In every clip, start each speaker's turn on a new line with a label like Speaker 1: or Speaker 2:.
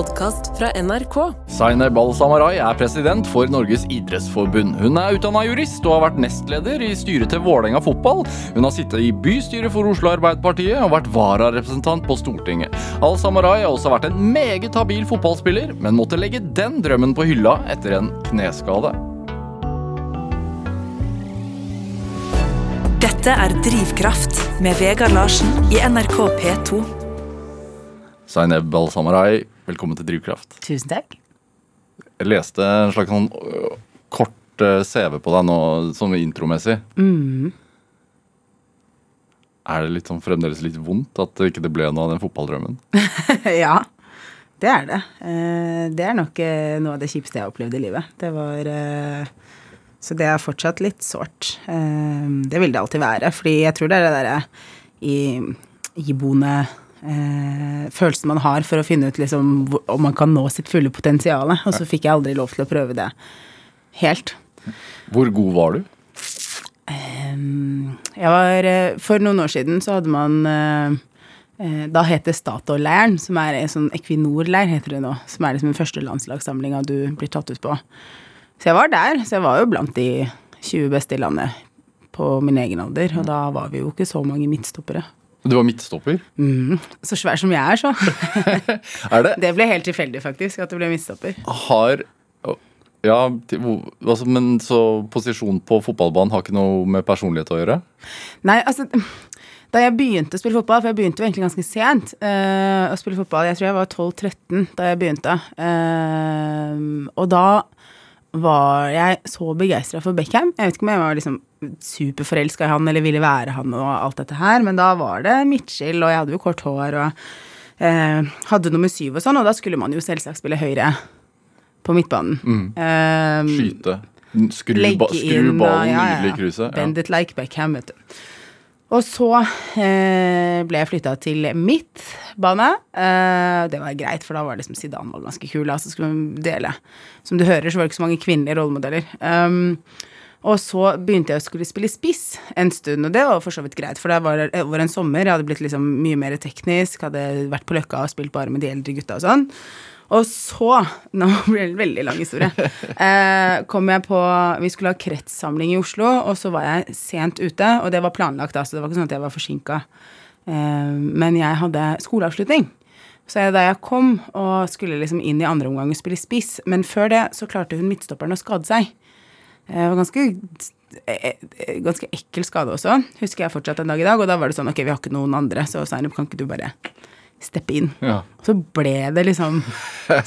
Speaker 1: podkast fra NRK.
Speaker 2: Zaineb Al-Samarai er president for Norges idrettsforbund. Hun er utdanna jurist og har vært nestleder i styret til Vålerenga fotball. Hun har sittet i bystyret for Oslo Arbeiderpartiet og vært vararepresentant på Stortinget. Al-Samarai har også vært en meget habil fotballspiller, men måtte legge den drømmen på hylla etter en kneskade.
Speaker 3: Dette er Drivkraft med Vegard Larsen i NRK P2.
Speaker 2: Zaineb Al-Samarai, velkommen til Drivkraft.
Speaker 4: Tusen takk.
Speaker 2: Jeg leste en slags sånn øh, kort øh, CV på deg nå, sånn intromessig. Er det litt sånn fremdeles litt vondt at det ikke ble noe av den fotballdrømmen?
Speaker 4: ja, det er det. Eh, Det er nok eh, noe av det kjipeste jeg har opplevd i livet. Det var eh, Så det er fortsatt litt sårt. Det vil det alltid være, fordi jeg tror det er det derre i- iboende eh, følelsen man har for å finne ut liksom om man kan nå sitt fulle potensial. Og så fikk jeg aldri lov til å prøve det helt.
Speaker 2: Hvor god var du?
Speaker 4: Um, jeg var, eh, for noen år siden så hadde man eh, eh, Da het det Statoil-leiren, som er en sånn Equinor-leir, heter det nå. Som er liksom den første landslagssamlinga du blir tatt ut på. Så jeg var der. Så jeg var jo blant de 20 beste i landet på min egen alder. Og da var vi jo ikke så mange midtstoppere.
Speaker 2: Du var midtstopper.
Speaker 4: Mm. Så svær som jeg er, så.
Speaker 2: Er det
Speaker 4: Det ble helt tilfeldig, faktisk, at det ble midtstopper.
Speaker 2: Har Ja, altså, men så posisjon på fotballbanen har ikke noe med personlighet å gjøre?
Speaker 4: Nei, altså da jeg begynte å spille fotball, for jeg begynte jo egentlig ganske sent uh, å spille fotball Jeg tror jeg var 12-13 da jeg begynte. uh, og da var jeg så begeistra for Beckham. Jeg vet ikke om jeg var liksom superforelska i han eller ville være han og alt dette her, men da var det midtskill, og jeg hadde jo kort hår og eh, hadde nummer syv og sånn, og da skulle man jo selvsagt spille høyre på midtbanen. Eh,
Speaker 2: Skyte? Skru, ba, skru ballen
Speaker 4: ja, ja,
Speaker 2: nydelig i
Speaker 4: ja.
Speaker 2: kruset?
Speaker 4: Bend it like Beckham, vet du. Og så eh, ble jeg flytta til midtbane. Eh, det var greit, for da var liksom Zidane var ganske kul. Altså skulle man dele. Som du hører, så var det ikke så mange kvinnelige rollemodeller. Um, og så begynte jeg å skulle spille spiss en stund, og det var for så vidt greit, for det var over en sommer. Jeg hadde blitt liksom mye mer teknisk, hadde vært på Løkka og spilt bare med de eldre gutta og sånn. Og så, nå blir det en veldig lang historie, eh, kom jeg på Vi skulle ha kretssamling i Oslo, og så var jeg sent ute, og det var planlagt, da, så det var ikke sånn at jeg var forsinka. Eh, men jeg hadde skoleavslutning. Så jeg, da jeg kom og skulle liksom inn i andre omgang og spille spiss, men før det så klarte hun midtstopperen å skade seg. Eh, Det var ganske, eh, eh, ganske ekkel skade også, husker jeg fortsatt en dag i dag. Og da var det sånn, ok, vi har ikke noen andre, så Zainab, kan ikke du bare steppe inn?
Speaker 2: Ja.
Speaker 4: Så ble det liksom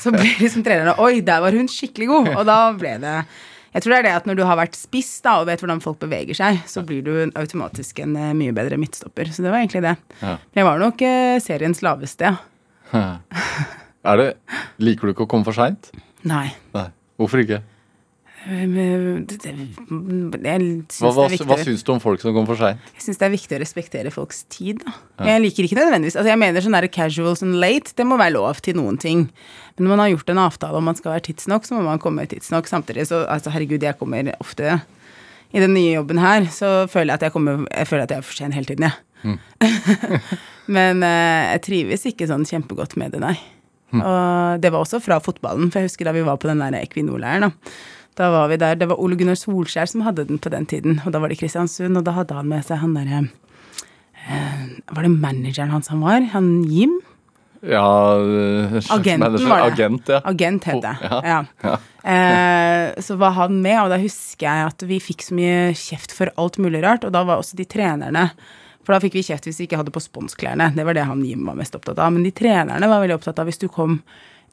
Speaker 4: Så ble liksom trenerne Oi, der var hun skikkelig god! Og da ble det Jeg tror det er det at når du har vært spiss da, og vet hvordan folk beveger seg, så blir du automatisk en eh, mye bedre midtstopper. Så det var egentlig det.
Speaker 2: Ja.
Speaker 4: Men jeg var nok eh, seriens laveste, ja.
Speaker 2: Er det, liker du ikke å komme for seint?
Speaker 4: Nei.
Speaker 2: Nei. Hvorfor ikke? Hva, hva,
Speaker 4: er
Speaker 2: hva syns du om folk som kommer for seint?
Speaker 4: Jeg syns det er viktig å respektere folks tid. Da. Jeg liker ikke nødvendigvis Altså jeg mener sånn der casual sånn late, det må være lov til noen ting. Men når man har gjort en avtale om man skal være tidsnok, så må man komme tidsnok. Samtidig så altså herregud, jeg kommer ofte I den nye jobben her, så føler jeg at jeg kommer Jeg føler at jeg er for sen hele tiden, jeg. Men eh, jeg trives ikke sånn kjempegodt med det, nei. Og det var også fra fotballen, for jeg husker da vi var på den der Equinor-leiren, da. Var vi der, Det var Ole Gunnar Solskjær som hadde den på den tiden, og da var det Kristiansund, og da hadde han med seg han derre eh, Var det manageren hans han var? Han Jim?
Speaker 2: Ja
Speaker 4: Agenten var det.
Speaker 2: Agent, ja.
Speaker 4: Agent het det.
Speaker 2: Ja,
Speaker 4: Ja.
Speaker 2: ja.
Speaker 4: Eh, så var han med, og da husker jeg at vi fikk så mye kjeft for alt mulig rart, og da var også de trenerne For da fikk vi kjeft hvis vi ikke hadde på sponsklærne. Det var det han Jim var mest opptatt av. Men de trenerne var veldig opptatt av hvis du kom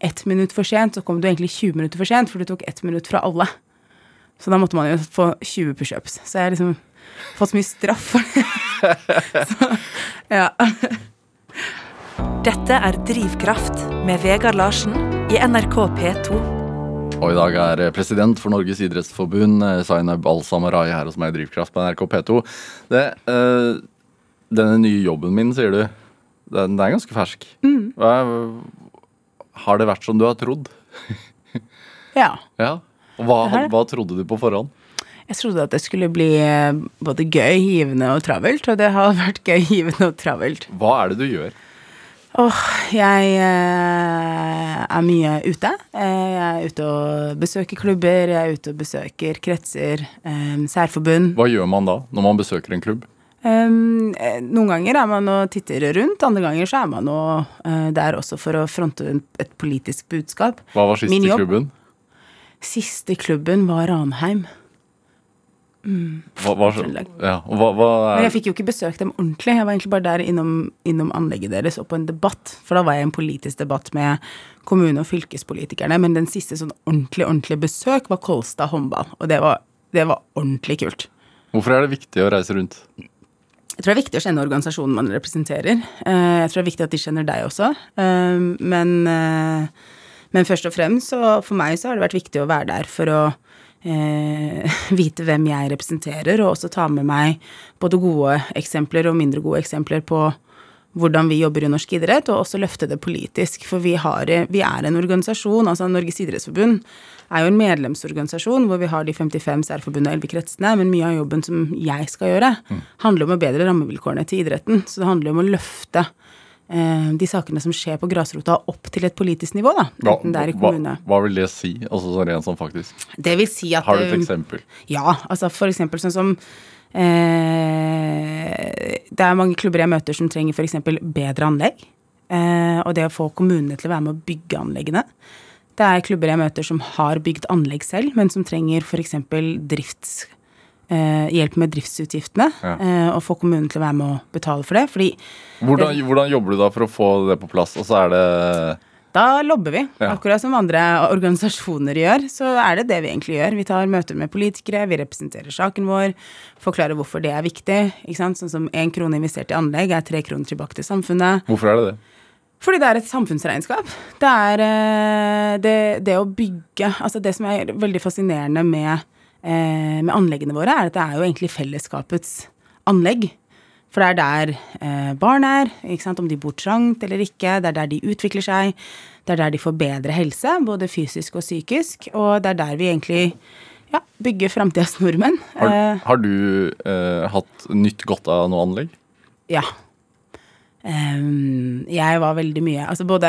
Speaker 4: ett minutt for sent, så kom du egentlig 20 minutter for sent, for du tok ett minutt fra alle. Så da måtte man jo få 20 pushups. Så jeg har liksom fått så mye straff for det. så, ja.
Speaker 3: Dette er Drivkraft med Vegard Larsen i NRK P2.
Speaker 2: Og i dag er eh, president for Norges idrettsforbund, eh, Zainab Al-Samarai, her hos meg i Drivkraft på NRK P2. Det, øh, denne nye jobben min, sier du, den, den er ganske fersk.
Speaker 4: Mm.
Speaker 2: Hva, har det vært som du har trodd?
Speaker 4: ja.
Speaker 2: Ja. Hva, hva trodde du på forhånd?
Speaker 4: Jeg trodde at det skulle bli eh, både gøy, givende og travelt, og det har vært gøy, givende og travelt.
Speaker 2: Hva er det du gjør?
Speaker 4: Åh, jeg eh, er mye ute. Eh, jeg er ute og besøker klubber, jeg er ute og besøker kretser, eh, særforbund.
Speaker 2: Hva gjør man da, når man besøker en klubb?
Speaker 4: Um, noen ganger er man og titter rundt, andre ganger så er man og, uh, der også for å fronte et politisk budskap.
Speaker 2: Hva var siste
Speaker 4: i jobb-
Speaker 2: klubben?
Speaker 4: Siste klubben var Ranheim.
Speaker 2: Hva, hva, ja, hva, hva
Speaker 4: Men jeg fikk jo ikke besøkt dem ordentlig. Jeg var egentlig bare der innom, innom anlegget deres og på en debatt. For da var jeg i en politisk debatt med kommune- og fylkespolitikerne. Men den siste sånn ordentlig, ordentlig besøk var Kolstad håndball. Og det var, det var ordentlig kult.
Speaker 2: Hvorfor er det viktig å reise rundt?
Speaker 4: Jeg tror det er viktig å kjenne organisasjonen man representerer. Eh, Jeg tror det er viktig at de kjenner deg også. Eh, Men, eh, men først og fremst, så for meg så har det vært viktig å være der for å eh, vite hvem jeg representerer, og også ta med meg både gode eksempler og mindre gode eksempler på hvordan vi jobber i norsk idrett, og også løfte det politisk. For vi, har, vi er en organisasjon, altså Norges idrettsforbund er jo en medlemsorganisasjon hvor vi har de 55 særforbundene og 11 kretsene, men mye av jobben som jeg skal gjøre, handler om å bedre rammevilkårene til idretten. Så det handler om å løfte eh, de sakene som skjer på grasrota, opp til et politisk nivå, da. Enten det er i kommune.
Speaker 2: hva vil det si? Altså sånn rent sånn faktisk.
Speaker 4: Det vil si at
Speaker 2: Har du et
Speaker 4: eh,
Speaker 2: eksempel?
Speaker 4: ja, altså for eksempel sånn som eh, Det er mange klubber jeg møter som trenger f.eks. bedre anlegg. Eh, og det å få kommunene til å være med å bygge anleggene. Det er klubber jeg møter som har bygd anlegg selv, men som trenger f.eks. drifts... Eh, hjelp med driftsutgiftene.
Speaker 2: Ja.
Speaker 4: Eh, og få kommunen til å være med å betale for det. Fordi
Speaker 2: Hvordan, hvordan jobber du da for å få det på plass? Og så er det
Speaker 4: Da lobber vi,
Speaker 2: Ja.
Speaker 4: akkurat som andre organisasjoner gjør. Så er det det vi egentlig gjør. Vi tar møter med politikere, vi representerer saken vår, forklarer hvorfor det er viktig. Sånn som én krone investert i anlegg er tre kroner tilbake til samfunnet.
Speaker 2: Hvorfor er det det?
Speaker 4: Fordi det er et samfunnsregnskap. Det er eh, det, det å bygge Altså det som er veldig fascinerende med, eh, med anleggene våre, er at det er jo egentlig fellesskapets anlegg. For det er der eh, barn er, om de bor trangt eller ikke. Det er der de utvikler seg. Det er der de får bedre helse, både fysisk og psykisk. Og det er der vi egentlig ja, bygger framtidas nordmenn.
Speaker 2: Har,
Speaker 4: Eh,
Speaker 2: har du eh, hatt nytt godt av noe anlegg?
Speaker 4: Ja. Um, jeg var veldig mye Altså både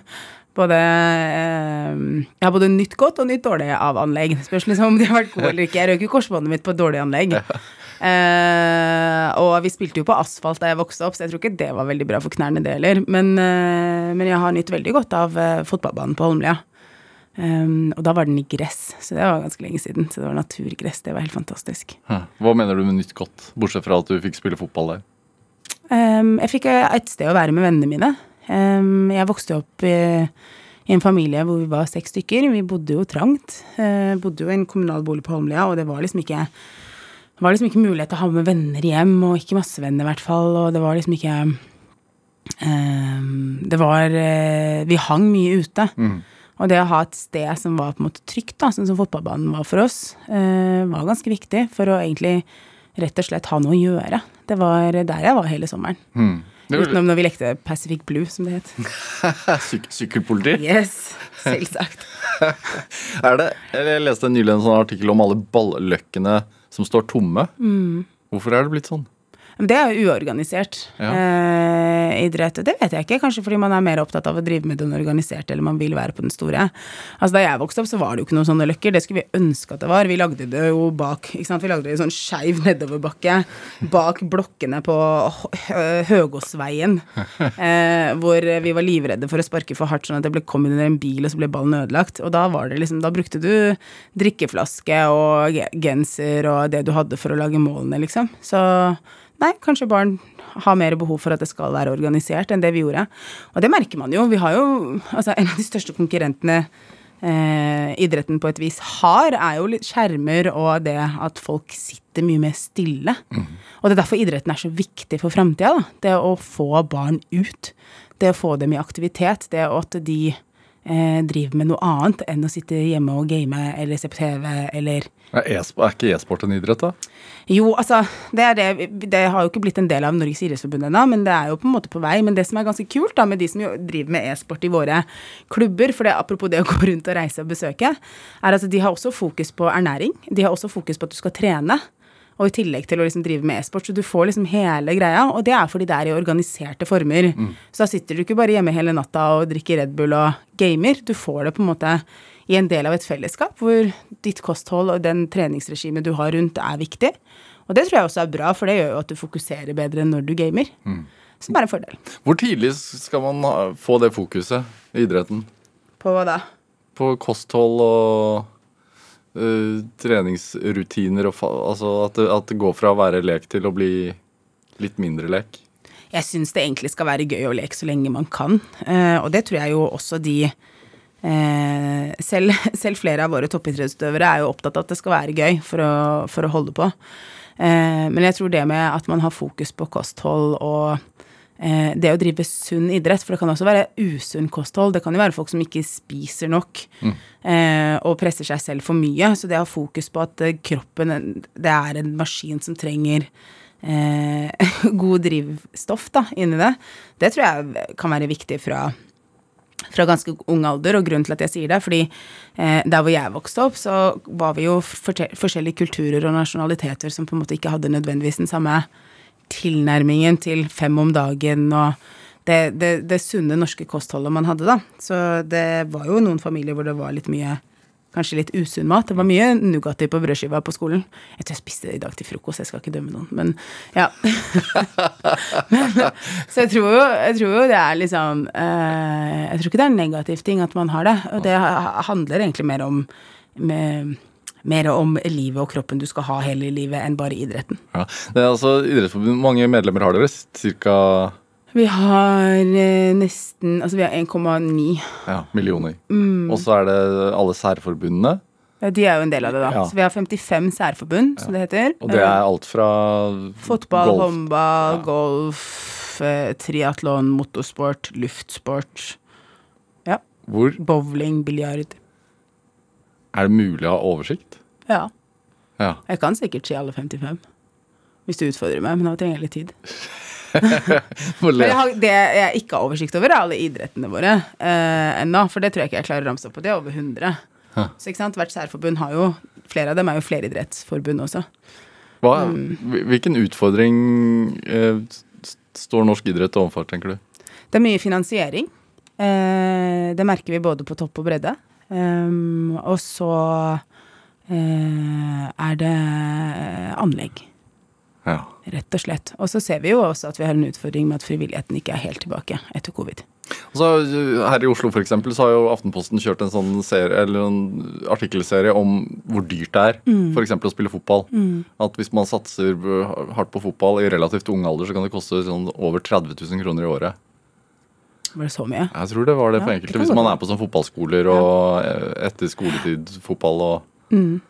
Speaker 4: Både ehm, Jeg har både nytt godt og nytt dårlig av anlegg. Spørs liksom om de har vært gode eller ikke. Jeg røk jo korsbåndet mitt på et dårlig anlegg. Eh, og vi spilte jo på asfalt da jeg vokste opp, så jeg tror ikke det var veldig bra for knærne, det heller. Men, eh, men jeg har nytt veldig godt av eh, fotballbanen på Holmlia. Um, og da var den i gress, så det var ganske lenge siden. Så det var naturgress. Det var helt fantastisk.
Speaker 2: Hva mener du med nytt godt? Bortsett fra at du fikk spille fotball der.
Speaker 4: Um, jeg fikk et sted å være med vennene mine. Um, jeg vokste opp i, i en familie hvor vi var seks stykker. Vi bodde jo trangt. Uh, bodde jo i en kommunal bolig på Holmlia, og det var liksom ikke det var liksom ikke mulighet til å ha med venner hjem, og ikke masse venner i hvert fall. Og det var liksom ikke um, Det var uh, Vi hang mye ute. Og det å ha et sted som var på en måte trygt, da, sånn som fotballbanen var for oss, uh, var ganske viktig for å egentlig rett og slett ha noe å gjøre. Det var der jeg var hele sommeren.
Speaker 2: Mm. Er
Speaker 4: Utenom når vi lekte Pacific Blue, som det het.
Speaker 2: Syk sykkelpoliti?
Speaker 4: Yes, selvsagt.
Speaker 2: Er det, jeg leste nylig en sånn artikkel om alle balløkkene som står tomme.
Speaker 4: Mm.
Speaker 2: Hvorfor er det blitt sånn?
Speaker 4: Men det er jo uorganisert
Speaker 2: Ja.
Speaker 4: eh, idrett. Det vet jeg ikke. Kanskje fordi man er mer opptatt av å drive med den organiserte, eller man vil være på den store. Altså Da jeg vokste opp, så var det jo ikke noen sånne løkker. Det skulle vi ønske at det var. Vi lagde det jo bak ikke sant? Vi lagde det i sånn skeiv nedoverbakke bak blokkene på Høgåsveien. Eh, hvor vi var livredde for å sparke for hardt, sånn at det ble kom under en bil, og så ble ballen ødelagt. Og da var det liksom Da brukte du drikkeflaske og genser og det du hadde for å lage målene, liksom. Så Nei, kanskje barn har mer behov for at det skal være organisert enn det vi gjorde. Og det merker man jo. Vi har jo altså En av de største konkurrentene eh, idretten på et vis har, er jo litt skjermer og det at folk sitter mye mer stille. Og det er derfor idretten er så viktig for framtida. Det å få barn ut. Det å få dem i aktivitet. Det at de eh, driver med noe annet enn å sitte hjemme og game eller se på TV eller
Speaker 2: Er, e er ikke e-sport en idrett, da?
Speaker 4: jo, altså, det, er det, det har jo ikke blitt en del av Norges idrettsforbund ennå, men det er jo på en måte på vei. Men det som er ganske kult da, med de som jo driver med e-sport i våre klubber, for det, apropos det å gå rundt og reise og besøke, er at de har også fokus på ernæring. De har også fokus på at du skal trene. Og i tillegg til å liksom drive med e-sport. Så du får liksom hele greia, og det er fordi det er i organiserte former. Så da sitter du ikke bare hjemme hele natta og drikker Red Bull og gamer. Du får det på en måte i en del av et fellesskap hvor ditt kosthold og den treningsregimet du har rundt, er viktig. Og det tror jeg også er bra, for det gjør jo at du fokuserer bedre når du gamer. Som er en fordel.
Speaker 2: Hvor tidlig skal man få det fokuset i idretten?
Speaker 4: På hva da?
Speaker 2: På kosthold og øh, treningsrutiner og altså at det, at det går fra å være lek til å bli litt mindre lek?
Speaker 4: Jeg syns det egentlig skal være gøy å leke så lenge man kan. Eh, og det tror jeg jo også de eh, selv, selv flere av våre toppidrettsutøvere er jo opptatt av at det skal være gøy for å, for å holde på. Eh, men jeg tror det med at man har fokus på kosthold og eh, det å drive sunn idrett, for det kan også være usunn kosthold. Det kan jo være folk som ikke spiser nok mm. og presser seg selv for mye. Så det å ha fokus på at eh, kroppen det er en maskin som trenger eh, god drivstoff da, inni det, det tror jeg kan være viktig fra, fra ganske ung alder. Og grunnen til at jeg sier det, fordi eh, der hvor jeg vokste opp, så var vi jo forskjellige kulturer og nasjonaliteter som på en måte ikke hadde nødvendigvis den samme tilnærmingen til fem om dagen og det, det, det sunne norske kostholdet man hadde, da. Så det var jo noen familier hvor det var litt mye Kanskje litt usunn mat. Det var mye Nugatti på brødskiva på skolen. Jeg tror jeg spiste det i dag til frokost, jeg skal ikke dømme noen, men ja. men, så jeg tror, jo, jeg tror jo det er liksom eh, Jeg tror ikke det er en negativ ting at man har det. Og det handler egentlig mer om med, mer om livet og kroppen du skal ha hele livet, enn bare idretten.
Speaker 2: Ja. Det er altså Idrettsforbundet, mange medlemmer har dere? Cirka
Speaker 4: Vi har eh, nesten Altså, vi har 1,9.
Speaker 2: ja, millioner.
Speaker 4: Mm.
Speaker 2: Og så er det alle særforbundene.
Speaker 4: Ja, De er jo en del av det, da.
Speaker 2: Ja.
Speaker 4: Så vi har 55 særforbund, som det heter.
Speaker 2: Og det er alt fra
Speaker 4: Fotball,
Speaker 2: golf.
Speaker 4: håndball, golf, eh, triatlon, motorsport, luftsport. Ja.
Speaker 2: Hvor
Speaker 4: Bowling, biljard.
Speaker 2: Er det mulig å ha oversikt?
Speaker 4: Ja.
Speaker 2: Ja.
Speaker 4: Jeg kan sikkert si alle 55. Hvis du utfordrer meg, men da trenger jeg litt tid. Jeg har, det jeg ikke har oversikt over, er alle idrettene våre eh, ennå. For det tror jeg ikke jeg klarer å ramse opp på. Det er over 100.
Speaker 2: Hæ.
Speaker 4: Så ikke sant, hvert særforbund har jo Flere av dem er jo fleridrettsforbund også.
Speaker 2: Hva,
Speaker 4: Mm.
Speaker 2: hvilken utfordring eh, står norsk idrett overfor, tenker du?
Speaker 4: Det er mye finansiering. Eh, det merker vi både på topp og bredde. Um, og så uh, er det anlegg,
Speaker 2: Ja.
Speaker 4: rett og slett. Og så ser vi jo også at vi har en utfordring med at frivilligheten ikke er helt tilbake etter covid.
Speaker 2: Og så, eh, her i Oslo for eksempel, så har jo Aftenposten kjørt en sånn serie, eller en artikkelserie om hvor dyrt det er
Speaker 4: Mm.
Speaker 2: for eksempel å spille fotball. At hvis man satser hardt på fotball i relativt ung alder, så kan det koste sånn over 30 000 kroner i året.
Speaker 4: Var det så mye?
Speaker 2: Jeg tror det var det for enkelte.
Speaker 4: Det
Speaker 2: Hvis man er på sånn fotballskoler og etter skoletid fotball og
Speaker 4: Mm.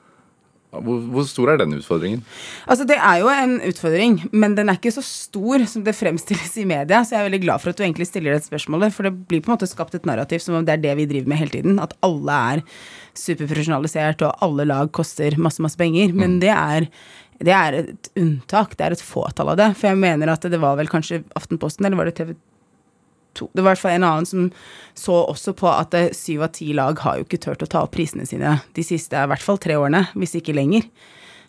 Speaker 2: hvor, hvor stor er den utfordringen?
Speaker 4: Altså, det er jo en utfordring, men den er ikke så stor som det fremstilles i media, så jeg er veldig glad for at du egentlig stiller det spørsmålet, for det blir på en måte skapt et narrativ som om det er det vi driver med hele tiden, at alle er superprofesjonalisert, og alle lag koster masse, masse penger, men det er det er et unntak, det er et fåtall av det. For jeg mener at det var vel kanskje Aftenposten, eller var det TV 2? Det var i hvert fall en annen som så også på at eh, syv av ti lag har jo ikke turt å ta opp prisene sine de siste i hvert fall tre årene, hvis ikke lenger.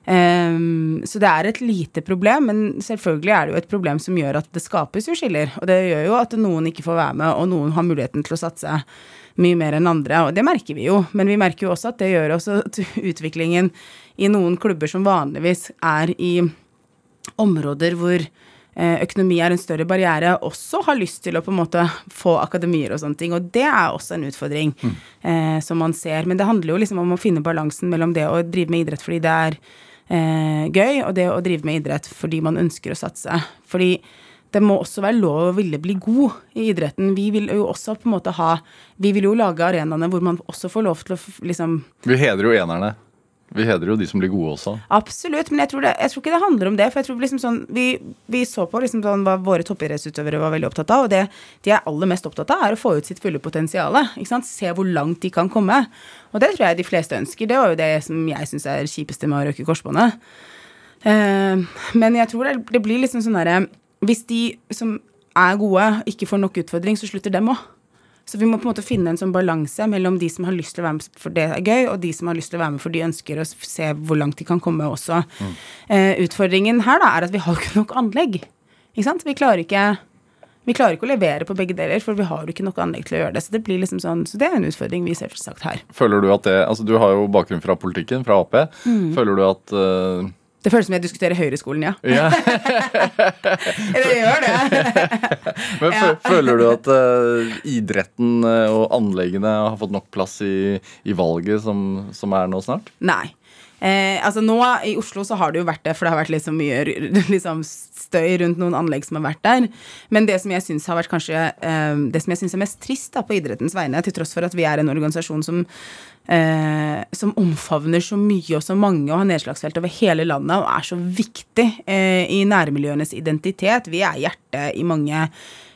Speaker 4: Um, så det er et lite problem, men selvfølgelig er det jo et problem som gjør at det skapes jo skiller. Og det gjør jo at noen ikke får være med, og noen har muligheten til å satse mye mer enn andre. Og det merker vi jo, men vi merker jo også at det gjør også at utviklingen i noen klubber som vanligvis er i områder hvor økonomi er en større barriere, også har lyst til å på en måte få akademier og sånne ting. Og det er også en utfordring eh, som man ser. Men det handler jo liksom om å finne balansen mellom det å drive med idrett fordi det er eh, gøy, og det å drive med idrett fordi man ønsker å satse. Fordi det må også være lov å ville bli god i idretten. Vi vil jo også på en måte ha Vi vil jo lage arenaene hvor man også får lov til å liksom
Speaker 2: Vi hedrer jo enerne. Vi hedrer jo de som blir gode også.
Speaker 4: Absolutt, men jeg tror, det, jeg tror ikke det handler om det. For jeg tror liksom sånn Vi, vi så på liksom sånn hva våre toppidrettsutøvere var veldig opptatt av, og det de er aller mest opptatt av, er å få ut sitt fulle potensial. Se hvor langt de kan komme. Og det tror jeg de fleste ønsker. Det var jo det som jeg syns er kjipeste med å røke korsbåndet. Eh, men jeg tror det, det blir liksom sånn derre Hvis de som er gode, ikke får nok utfordring, så slutter dem òg. Så vi må på en måte finne en sånn balanse mellom de som har lyst til å være med for det er gøy, og de som har lyst til å være med for de ønsker å se hvor langt de kan komme også. Eh, utfordringen her da er at vi har ikke nok anlegg. Ikke sant? Vi klarer ikke vi klarer ikke å levere på begge deler, for vi har jo ikke nok anlegg til å gjøre det. Så det blir liksom sånn, så det er en utfordring vi selvsagt her.
Speaker 2: Føler du at det Altså, du har jo bakgrunn fra politikken, fra Ap.
Speaker 4: Mm.
Speaker 2: Føler du at eh,
Speaker 4: Det føles som jeg diskuterer høyreskolen, ja.
Speaker 2: ja.
Speaker 4: Det gjør det.
Speaker 2: Men ja. føler du at uh, idretten eh, og anleggene har fått nok plass i, i valget som, som er nå snart?
Speaker 4: Nei. Eh, altså nå I Oslo så har det jo vært det, for det har vært liksom mye liksom støy rundt noen anlegg som har vært der. Men det som jeg syns har vært kanskje eh, Det som jeg synes er mest trist da på idrettens vegne, til tross for at vi er en organisasjon som eh, som omfavner så mye og så mange og har nedslagsfelt over hele landet og er så viktig eh, i nærmiljøenes identitet. Vi er hjertet i mange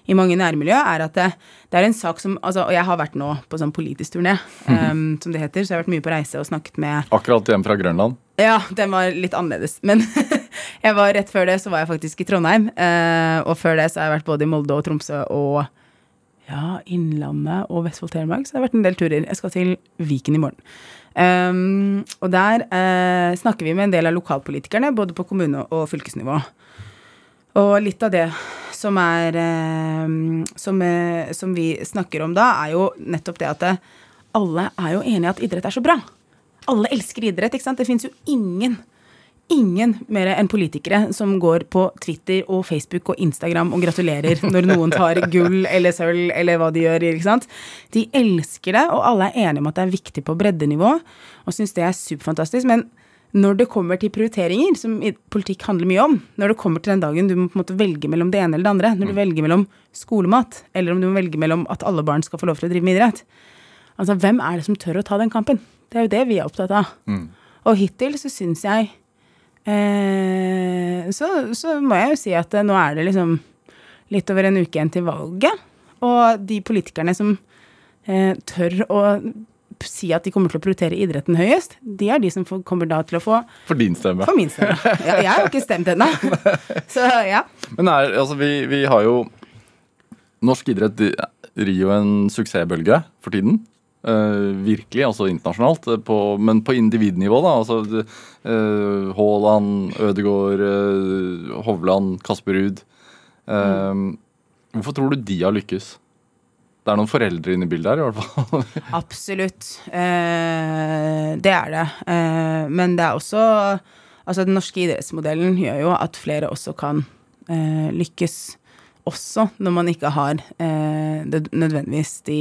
Speaker 4: i mange nærmiljø, er at det, det er en sak som altså, Og jeg har vært nå på sånn politisk turné, um, som det heter, så jeg har vært mye på reise og snakket med
Speaker 2: Akkurat hjem fra Grønland.
Speaker 4: ja, den var litt annerledes. Men jeg var rett før det så var jeg faktisk i Trondheim. Uh, og før det så har jeg vært både i Molde og Tromsø og ja, Innlandet og Vestfold Telemark. Så det har vært en del turer. Jeg skal til Viken i morgen. Um, og der uh, snakker vi med en del av lokalpolitikerne, både på kommune- og fylkesnivå. Og litt av det som er eh, som, eh, som vi snakker om da, er jo nettopp det at det, alle er jo enige i at idrett er så bra. Alle elsker idrett, ikke sant? Det fins jo ingen Ingen mer enn politikere som går på Twitter og Facebook og Instagram og gratulerer når noen tar gull eller sølv eller hva de gjør. ikke sant? De elsker det, og alle er enige om at det er viktig på breddenivå og syns det er superfantastisk. Men når det kommer til prioriteringer, som politikk handler mye om, når det kommer til den dagen du må på en måte velge mellom det ene eller det andre, når du velger mellom skolemat, eller om du må velge mellom at alle barn skal få lov til å drive med idrett Altså, hvem er det som tør å ta den kampen? Det er jo det vi er opptatt av. Og hittil så syns jeg eh, så, så må jeg jo si at eh, nå er det liksom litt over en uke igjen til valget. Og de politikerne som eh, tør å si at de kommer til å prioritere idretten høyest, de er de som får, kommer da til å få
Speaker 2: For din stemme.
Speaker 4: for min stemme. Ja, jeg har jo ikke stemt ennå. Så ja.
Speaker 2: Men er, altså, vi, vi har jo Norsk idrett rir jo en suksessbølge for tiden. Uh, virkelig, altså internasjonalt. eh, På, men på individnivå, da. Altså eh, Haaland, Ødegaard, uh, Hovland, Kasper Ruud. Mm. Hvorfor tror du de har lykkes? Det er noen foreldre inne i bildet her, i hvert fall.
Speaker 4: Absolutt. Eh, det er det. Eh, men det er også Altså, den norske idrettsmodellen gjør jo at flere også kan eh, lykkes. Også når man ikke har eh, det, nødvendigvis de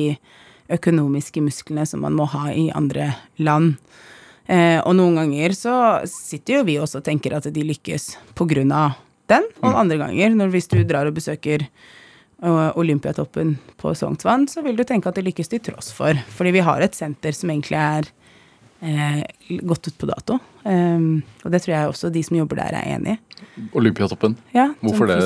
Speaker 4: økonomiske musklene som man må ha i andre land. Eh, og noen ganger så sitter jo vi også og tenker at de lykkes på grunn av den, og andre ganger, når hvis du drar og besøker Olympiatoppen på Sognsvann, så vil du tenke at det lykkes til tross for. Fordi vi har et senter som egentlig er eh, gått ut på dato. Um, og det tror jeg også de som jobber der, er enig i.
Speaker 2: Olympiatoppen.
Speaker 4: Ja,
Speaker 2: Hvorfor det?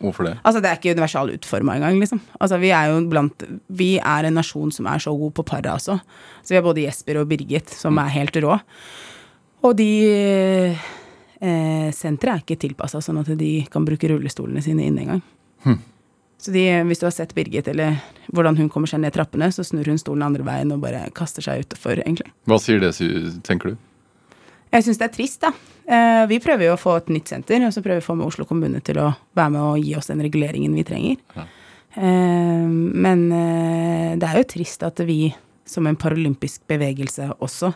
Speaker 2: Hvorfor det?
Speaker 4: Altså, det er ikke universal utforma engang, liksom. Altså, vi er jo blant Vi er en nasjon som er så god på para også. Så vi har både Jesper og Birgit, som er helt rå. Og de eh, Senteret er ikke tilpassa sånn at de kan bruke rullestolene sine inne engang. Så de, hvis du har sett Birgit, eller hvordan hun kommer seg ned trappene, så snur hun stolen andre veien og bare kaster seg utafor, egentlig.
Speaker 2: Hva sier det, tenker du?
Speaker 4: Jeg syns det er trist, da. Eh, vi prøver jo å få et nytt senter, og så prøver vi å få med Oslo kommune til å være med og gi oss den reguleringen vi trenger.
Speaker 2: Ja.
Speaker 4: Eh, men eh, det er jo trist at vi, som en paralympisk bevegelse også,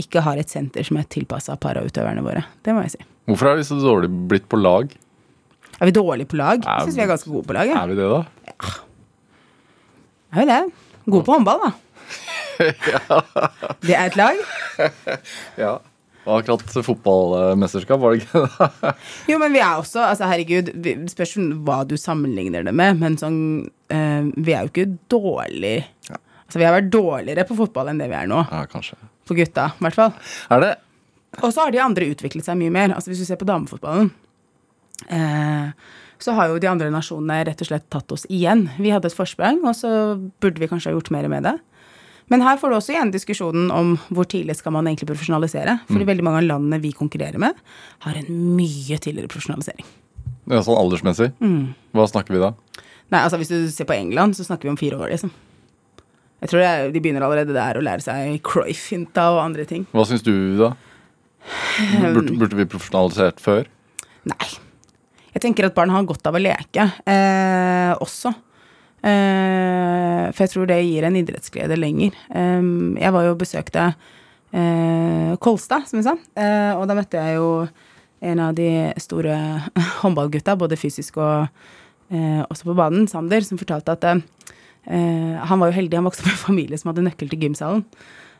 Speaker 4: ikke har et senter som er tilpassa parautøverne våre. Det må jeg si.
Speaker 2: Hvorfor har vi så dårlig blitt på lag?
Speaker 4: Er vi dårlige på lag? Jeg syns vi er ganske gode på lag. Ja.
Speaker 2: Er vi det, da?
Speaker 4: Er vi det. Gode på håndball, da. ja. Det er et lag.
Speaker 2: Ja. Og akkurat fotballmesterskap, var det ikke det?
Speaker 4: Jo, men vi er også Altså, herregud, det spørs hva du sammenligner det med, men sånn eh, Vi er jo ikke dårlig Altså, vi har vært dårligere på fotball enn det vi er nå.
Speaker 2: Ja, kanskje.
Speaker 4: For gutta, i hvert fall.
Speaker 2: Er det
Speaker 4: Og så har de andre utviklet seg mye mer. Altså, hvis du ser på damefotballen, så har jo de andre nasjonene rett og slett tatt oss igjen. Vi hadde et forsprang, og så burde vi kanskje ha gjort mer med det. Men her får du også igjen diskusjonen om hvor tidlig skal man egentlig profesjonalisere. Fordi veldig mange av landene vi konkurrerer med, har en mye tidligere profesjonalisering.
Speaker 2: ja, sånn aldersmessig? Hva snakker vi da?
Speaker 4: Nei, altså Hvis du ser på England, så snakker vi om fire år, liksom. Jeg tror det, er- de begynner allerede der å lære seg Cruyff-hinta og andre ting.
Speaker 2: Hva syns du, da? Burde, burde vi profesjonalisert før?
Speaker 4: Nei. Jeg tenker at barn har godt av å leke eh, også. Eh, for jeg tror det gir en idrettsglede lenger. Eh, jeg var jo og besøkte eh, Kolstad, som vi sa, eh, og da møtte jeg jo en av de store håndballgutta, både fysisk og eh, også på banen, Sander, som fortalte at han var jo heldig, han vokste opp i en familie som hadde nøkkel til gymsalen.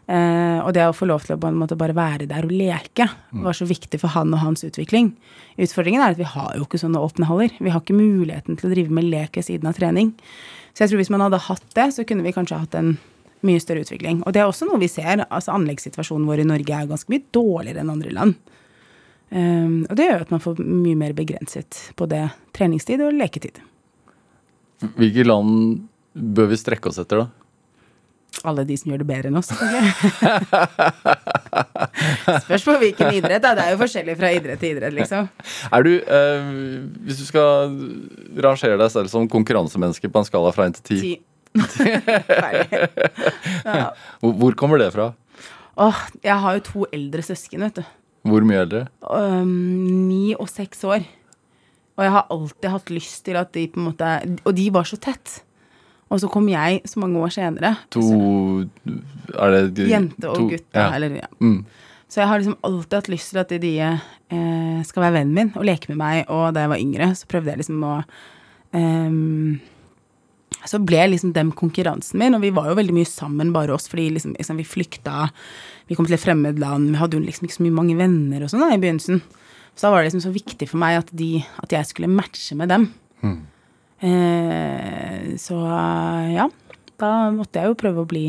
Speaker 4: Eh, og det å få lov til å på en måte bare være der og leke var så viktig for han og hans utvikling. Utfordringen er at vi har jo ikke sånne åpne haller. Vi har ikke muligheten til å drive med lek ved siden av trening. Så jeg tror hvis man hadde hatt det, så kunne vi kanskje hatt en mye større utvikling. Og det er også noe vi ser. altså Anleggssituasjonen vår i Norge er ganske mye dårligere enn andre land. Um, og det gjør at man får mye mer begrenset på det treningstid og leketid.
Speaker 2: Hvilke land bør vi strekke oss etter, da?
Speaker 4: Alle de som gjør det bedre enn oss. Spørs på hvilken idrett. Da. Det er jo forskjellig fra idrett til idrett, liksom.
Speaker 2: Er du, eh, Hvis du skal rangere deg selv som konkurransemenneske på en skala fra 1 til 10,
Speaker 4: Ti. Ferdig. Ja.
Speaker 2: hvor kommer det fra?
Speaker 4: Åh, jeg har jo to eldre søsken, vet du.
Speaker 2: Hvor mye eldre?
Speaker 4: Um, Ni og seks år. Og jeg har alltid hatt lyst til at de på en måte Og de var så tett. Og så kom jeg så mange år senere.
Speaker 2: To Er det de-
Speaker 4: Jente og
Speaker 2: to-
Speaker 4: gutt.
Speaker 2: Ja.
Speaker 4: Eller, ja.
Speaker 2: Mm.
Speaker 4: Så jeg har liksom alltid hatt lyst til at de eh, skal være vennen min og leke med meg. Og da jeg var yngre, så prøvde jeg liksom å ehm, Så ble liksom dem konkurransen min, og vi var jo veldig mye sammen, bare oss, fordi liksom, liksom vi flykta. Vi kom til et fremmed land, vi hadde jo liksom ikke så mye mange venner og sånn da, i begynnelsen. Så da var det liksom så viktig for meg at, de, at jeg skulle matche med dem. Eh, så ja, da måtte jeg jo prøve å bli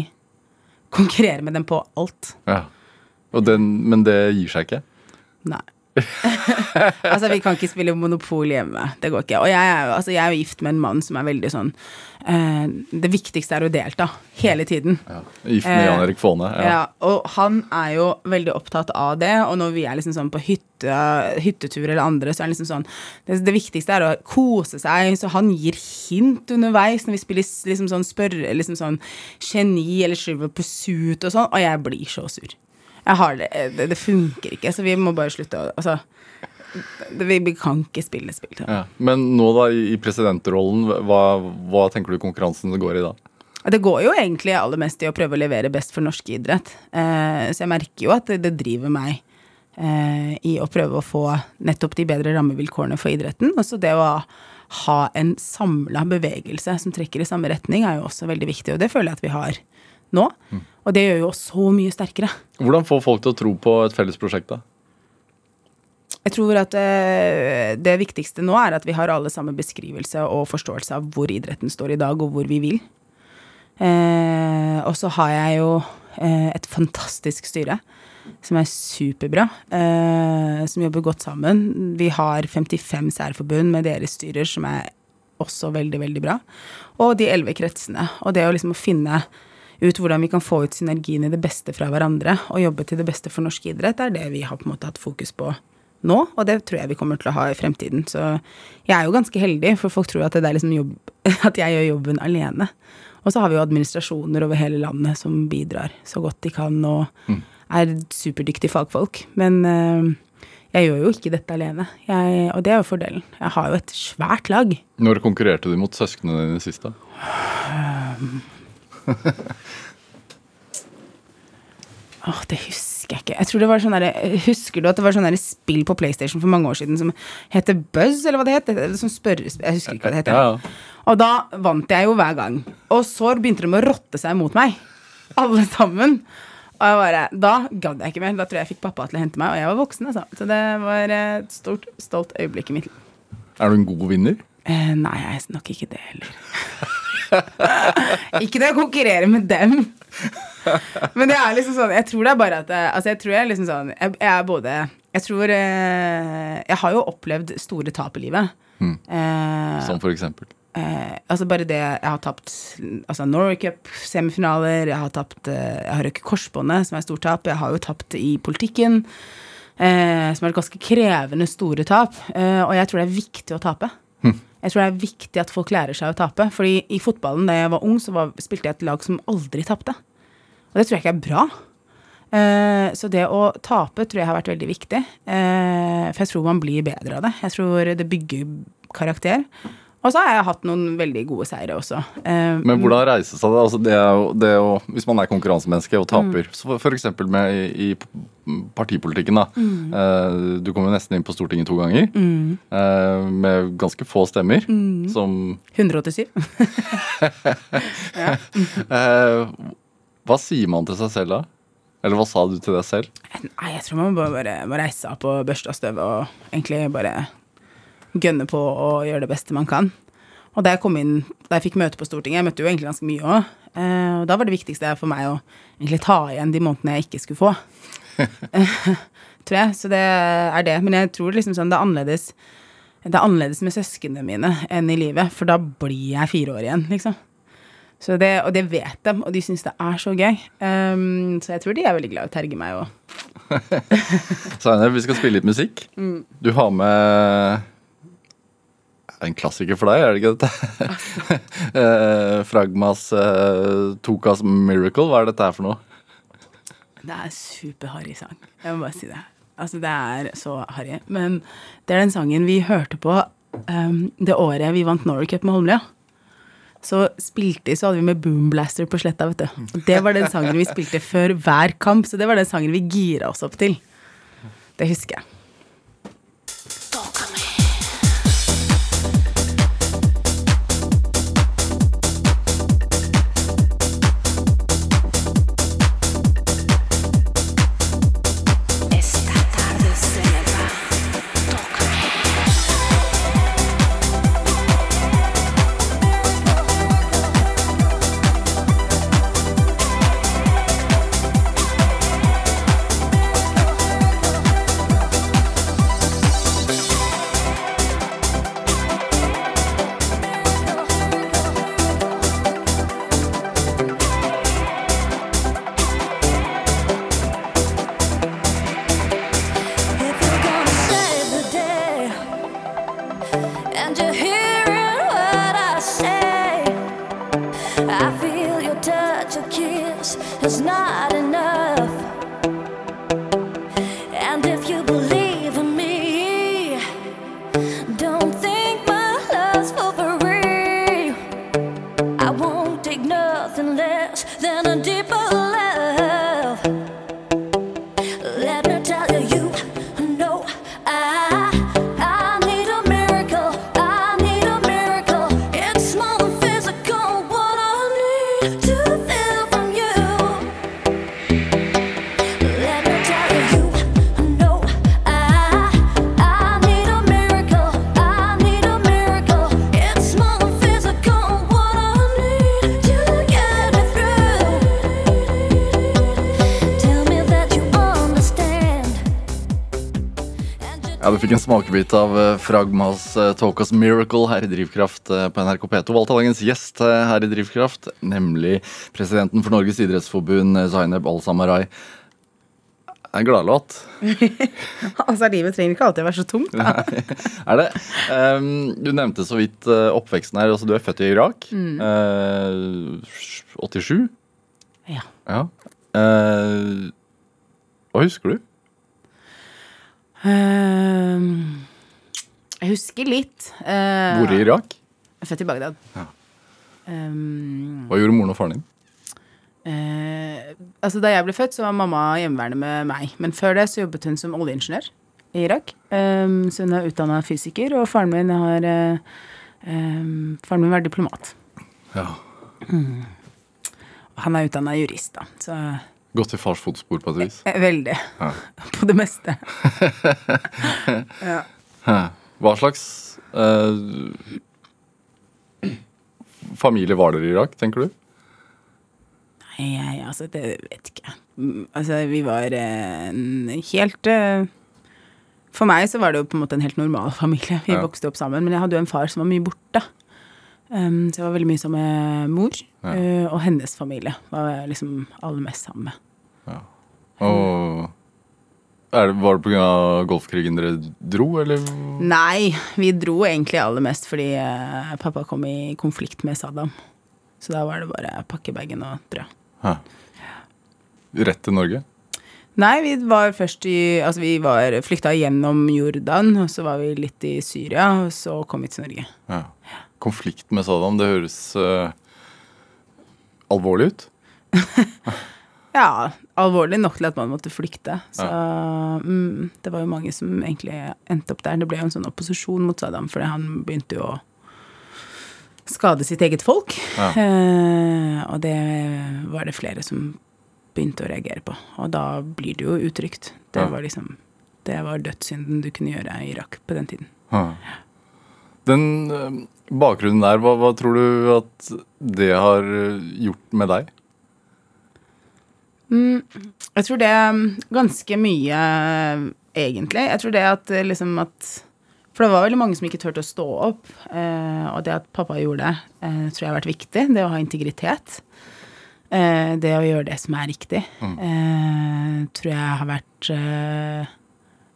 Speaker 4: Konkurrere med dem på alt.
Speaker 2: Ja. Og den, men det gir seg ikke?
Speaker 4: Nei. altså, vi kan ikke spille Monopol hjemme. Det går ikke. Og jeg er, altså, jeg er gift med en mann som er veldig sånn eh, Det viktigste er å delta. Hele tiden.
Speaker 2: Ja. Gift med Jan Erik Faane?
Speaker 4: Ja.
Speaker 2: Ja.
Speaker 4: og han er jo veldig opptatt av det, og når vi er liksom sånn på hytte, hyttetur eller andre, så er det liksom sånn det, det viktigste er å kose seg, så han gir hint underveis når vi spiller liksom sånn spørre, liksom sånn geni eller Trivial Pursuit og sånn, og jeg blir så sur. Jeg har det, det, det funker ikke, så vi må bare slutte å Altså, vi, vi kan ikke spille spill.
Speaker 2: Ja. Men nå da, i presidentrollen, hva, hva tenker du konkurransen går i da?
Speaker 4: Det går jo egentlig aller mest i å prøve å levere best for norsk idrett. Eh, så jeg merker jo at det, driver meg eh, i å prøve å få nettopp de bedre rammevilkårene for idretten. Også det å ha en samla bevegelse som trekker i samme retning, er jo også veldig viktig. Og det føler jeg at vi har nå. Og det gjør jo oss så mye sterkere.
Speaker 2: Hvordan få folk til å tro på et felles prosjekt, da?
Speaker 4: Jeg tror at eh, det viktigste nå er at vi har alle samme beskrivelse og forståelse av hvor idretten står i dag, og hvor vi vil. Eh, og så har jeg jo eh, et fantastisk styre som er superbra, eh, som jobber godt sammen. Vi har 55 særforbund med deres styrer som er også veldig, veldig bra. Og de elleve kretsene. Og det å liksom finne ut hvordan vi kan få ut synergien i det beste fra hverandre og jobbe til det beste for norsk idrett, er det vi har på en måte hatt fokus på nå, og det tror jeg vi kommer til å ha i fremtiden. Så jeg er jo ganske heldig, for folk tror at, det er liksom jobb, at jeg gjør jobben alene. Og så har vi jo administrasjoner over hele landet som bidrar så godt de kan og er superdyktige fagfolk. Men eh, jeg gjør jo ikke dette alene, jeg, og det er jo fordelen. Jeg har jo et svært lag.
Speaker 2: Når konkurrerte du mot søsknene dine sist, da?
Speaker 4: Åh, det husker jeg ikke. Jeg tror det var sånn der, Husker du at det var sånn der spill på PlayStation for mange år siden som heter Buzz, eller hva det het? Eller. Jeg husker ikke hva det heter.
Speaker 2: Ja, ja.
Speaker 4: Og da vant jeg jo hver gang. Og så begynte de å rotte seg mot meg. Alle sammen. Og jeg bare, da gadd jeg ikke mer. Da tror jeg jeg fikk pappa til å hente meg, og jeg var voksen. Altså. Så det var et stort, stolt øyeblikk i mitt liv.
Speaker 2: Er du en god vinner?
Speaker 4: Eh, nei, jeg er nok ikke det heller. ikke det å konkurrere med dem. Men det er liksom sånn Jeg tror det er bare at eh, Altså, jeg tror jeg liksom sånn Jeg, jeg er både Jeg tror eh, Jeg har jo opplevd store tap i livet. Eh,
Speaker 2: Som for eksempel?
Speaker 4: eh, altså bare det Jeg har tapt altså Norway Cup-semifinaler, jeg har tapt eh, Jeg har røket korsbåndet, som er et stort tap. Jeg har jo tapt i politikken, eh, som er et ganske krevende store tap. Eh, og jeg tror det er viktig å tape. Jeg tror det er viktig at folk lærer seg å tape. Fordi i fotballen da jeg var ung, så var, spilte jeg et lag som aldri tapte. Og det tror jeg ikke er bra. Eh, så det å tape tror jeg har vært veldig viktig. Eh, for jeg tror man blir bedre av det. Jeg tror det bygger karakter. Og så har jeg hatt noen veldig gode seire også. Eh,
Speaker 2: Men hvordan reise seg? Altså det, er jo, det å, hvis man er konkurransemenneske og taper,
Speaker 4: Mm.
Speaker 2: så med i, i partipolitikken, da.
Speaker 4: Mm.
Speaker 2: Eh, du kom jo nesten inn på Stortinget to ganger. Eh, med ganske få stemmer.
Speaker 4: Mm.
Speaker 2: Som
Speaker 4: 187.
Speaker 2: eh, Hva sier man til seg selv da? Eller hva sa du til deg selv?
Speaker 4: Nei, jeg tror man bare må reise seg opp og børste av støvet og egentlig bare gønne på og gjøre det beste man kan. Og da jeg kom inn, da jeg fikk møte på Stortinget, jeg møtte jo egentlig ganske mye òg, og da var det viktigste for meg å egentlig ta igjen de månedene jeg ikke skulle få. tror jeg. Så det er det. Men jeg tror liksom sånn det er annerledes det er annerledes med søsknene mine enn i livet, for da blir jeg fire år igjen, liksom. Så det, og det vet de, og de syns det er så gøy. Um, så jeg tror de er veldig glad i å terge meg òg.
Speaker 2: Zainab, vi skal spille litt musikk.
Speaker 4: Mm.
Speaker 2: Du har med en klassiker for deg, er det ikke dette? Altså. Fragmas uh, Tokas Miracle, hva er dette her for noe?
Speaker 4: Det er superharry sang. Jeg må bare si det. Altså, det er så harry. Men det er den sangen vi hørte på um, det året vi vant Norway Cup med Holmlia. Så spilte så hadde vi med Boomblaster på sletta, vet du. Det var den sangen vi spilte før hver kamp, så det var den sangen vi gira oss opp til. Det husker jeg.
Speaker 2: Smakebit av eh, Fragmas Talkas Tokas Miracle her i Drivkraft eh, på NRK P2. Valgte dagens gjest eh, her i Drivkraft, nemlig presidenten for Norges idrettsforbund, eh, Zaineb Al-Samarai. En gladlåt.
Speaker 4: Altså, livet trenger ikke alltid å være så tungt. Da.
Speaker 2: er det? Um, du nevnte så vidt eh, oppveksten her. altså Du er født i Irak. Eh, 87?
Speaker 4: Ja.
Speaker 2: Ja. Uh, hva husker du?
Speaker 4: Ehm, jeg husker litt. Uh,
Speaker 2: Hvor i Irak?
Speaker 4: Født i Bagdad.
Speaker 2: Ja.
Speaker 4: Um,
Speaker 2: Hva gjorde moren og faren din?
Speaker 4: eh, altså Da jeg ble født, så var mamma hjemmeværende med meg. Men før det så jobbet hun som oljeingeniør i Irak. Um, så hun er utdanna fysiker, og faren min har uh, um, Faren min var diplomat.
Speaker 2: Ja.
Speaker 4: Og han er utdanna jurist, da. Så
Speaker 2: Gått i fars fotspor på et vis.
Speaker 4: eh, veldig.
Speaker 2: Ja.
Speaker 4: På det meste.
Speaker 2: ja. Hva slags eh, familie var dere i Irak, tenker du?
Speaker 4: Nei, jeg, altså, det vet ikke. Mm, Altså, vi var eh, en helt eh, For meg så var det jo på en måte en helt normal familie. Vi
Speaker 2: Ja.
Speaker 4: vokste opp sammen. Men jeg hadde jo en far som var mye borte. Um, så jeg var veldig mye sammen med mor.
Speaker 2: Ja.
Speaker 4: eh, og hennes familie var jeg liksom aller mest sammen med.
Speaker 2: Og Er det, var det pga. Golfkrigen dere dro, eller?
Speaker 4: Nei, vi dro egentlig aller mest fordi uh, pappa kom i konflikt med Saddam. Så da var det bare pakke bagen og dra.
Speaker 2: Rett til Norge?
Speaker 4: Nei, vi var først i Altså, vi var flykta gjennom Jordan, og så var vi litt i Syria, og så kom vi til Norge.
Speaker 2: Ja. Konflikt med Saddam, det høres eh, alvorlig ut.
Speaker 4: Ja, alvorlig nok til at man måtte flykte. Så mm, det var jo mange som egentlig endte opp der. Det ble jo en sånn opposisjon mot Saddam, fordi han begynte jo å skade sitt eget folk.
Speaker 2: Ja.
Speaker 4: Eh, og det var det flere som begynte å reagere på. Og da blir det jo utrygt. Det
Speaker 2: Ja.
Speaker 4: var liksom Det var dødssynden du kunne gjøre i Irak på den tiden.
Speaker 2: Hæ. Den eh, bakgrunnen der, hva, hva tror du at det har eh, gjort med deg?
Speaker 4: Jeg tror det er ganske mye, egentlig. Jeg tror det at eh, liksom at For det var veldig mange som ikke turte å stå opp. Eh, og det at pappa gjorde det, eh, tror jeg har vært viktig. Det å ha integritet. Eh, det å gjøre det som er riktig, eh, tror jeg har vært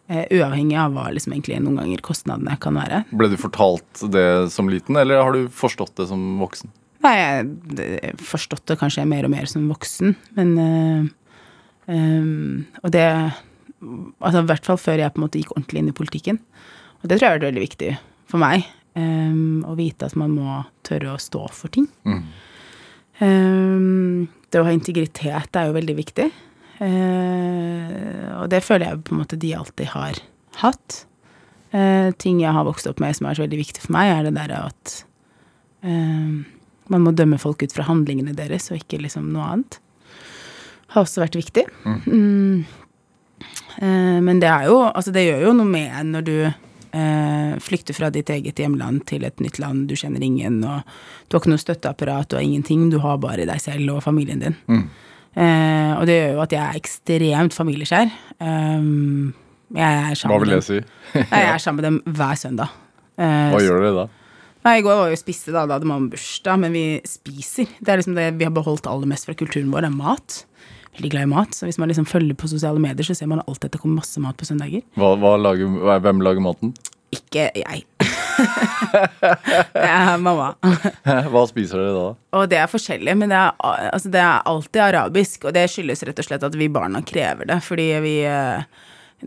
Speaker 4: Uavhengig av hva liksom egentlig noen ganger kostnadene kan være.
Speaker 2: Ble du fortalt det som liten, eller har du forstått det som voksen?
Speaker 4: Nei, jeg forstått det kanskje mer og mer som voksen, men eh, ehm, Og det Altså i hvert fall før jeg på en måte gikk ordentlig inn i politikken. Og det tror jeg har vært veldig viktig for meg. ehm, å vite at man må tørre å stå for ting. Ehm, det å ha integritet er jo veldig viktig. Eh, og det føler jeg på en måte de alltid har hatt. Eh, ting jeg har vokst opp med som er så veldig viktig for meg, er det derre at eh, man må dømme folk ut fra handlingene deres, og ikke liksom noe annet. Har også vært viktig. Mm. Eh, men det er jo Altså, det gjør jo noe med en når du eh, flykter fra ditt eget hjemland til et nytt land, du kjenner ingen, og du har ikke noe støtteapparat, du har ingenting, du har bare deg selv og familien din. Eh, og det gjør jo at jeg er ekstremt familieskjær. Um, jeg er
Speaker 2: Hva vil det si?
Speaker 4: jeg er sammen med dem hver søndag. Eh,
Speaker 2: Hva gjør dere da?
Speaker 4: Nei, I går var vi og spiste, da, da hadde mamma bursdag, men vi spiser. Det er liksom det vi har beholdt aller mest fra kulturen vår, er mat. Veldig glad i mat. Så hvis man liksom følger på sosiale medier, så ser man alltid at det kommer masse mat på søndager.
Speaker 2: Hva, hva lager, hvem lager maten?
Speaker 4: Ikke jeg. det er mamma.
Speaker 2: Hva spiser dere da?
Speaker 4: Og det er forskjellig, men det er, altså det er alltid arabisk. Og det skyldes rett og slett at vi barna krever det. Fordi vi, eh,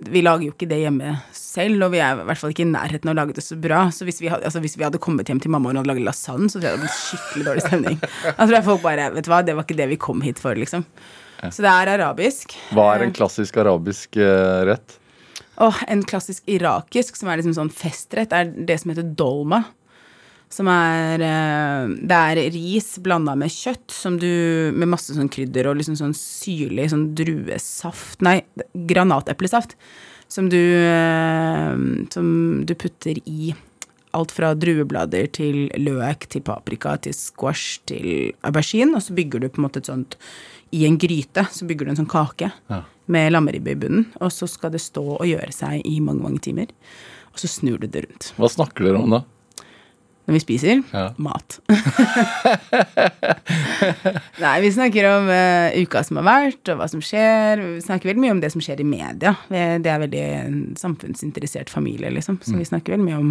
Speaker 4: vi lager jo ikke det hjemme selv, og vi er i hvert fall ikke i nærheten av å lage det så bra. Så hvis vi, hadde, altså hvis vi hadde kommet hjem til mamma og hun hadde laget lasagne, så tror jeg det hadde blitt skikkelig dårlig stemning. Da tror jeg folk bare Vet du hva, det var ikke det vi kom hit for, liksom. Så det er arabisk.
Speaker 2: Hva er en klassisk arabisk eh, rett?
Speaker 4: Og en klassisk irakisk, som er liksom sånn festrett, er det som heter dolma. Som er eh, Det er ris blanda med kjøtt som du, med masse sånn krydder og liksom sånn syrlig sånn druesaft Nei, granateplesaft. Som du, eh, som du putter i alt fra drueblader til løk til paprika til squash til aubergine. Og så bygger du på en måte et sånt I en gryte så bygger du en sånn kake
Speaker 2: Ja.
Speaker 4: Med lammeribbe i bunnen. Og så skal det stå og gjøre seg i mange, mange timer. Og så snur du det rundt.
Speaker 2: Hva snakker dere om da?
Speaker 4: Når vi spiser
Speaker 2: Ja.
Speaker 4: mat. Nei, vi snakker om uh, uka som har vært, og hva som skjer. Vi snakker veldig mye om det som skjer i media. Det er veldig en samfunnsinteressert familie, liksom. Så vi snakker veldig mye om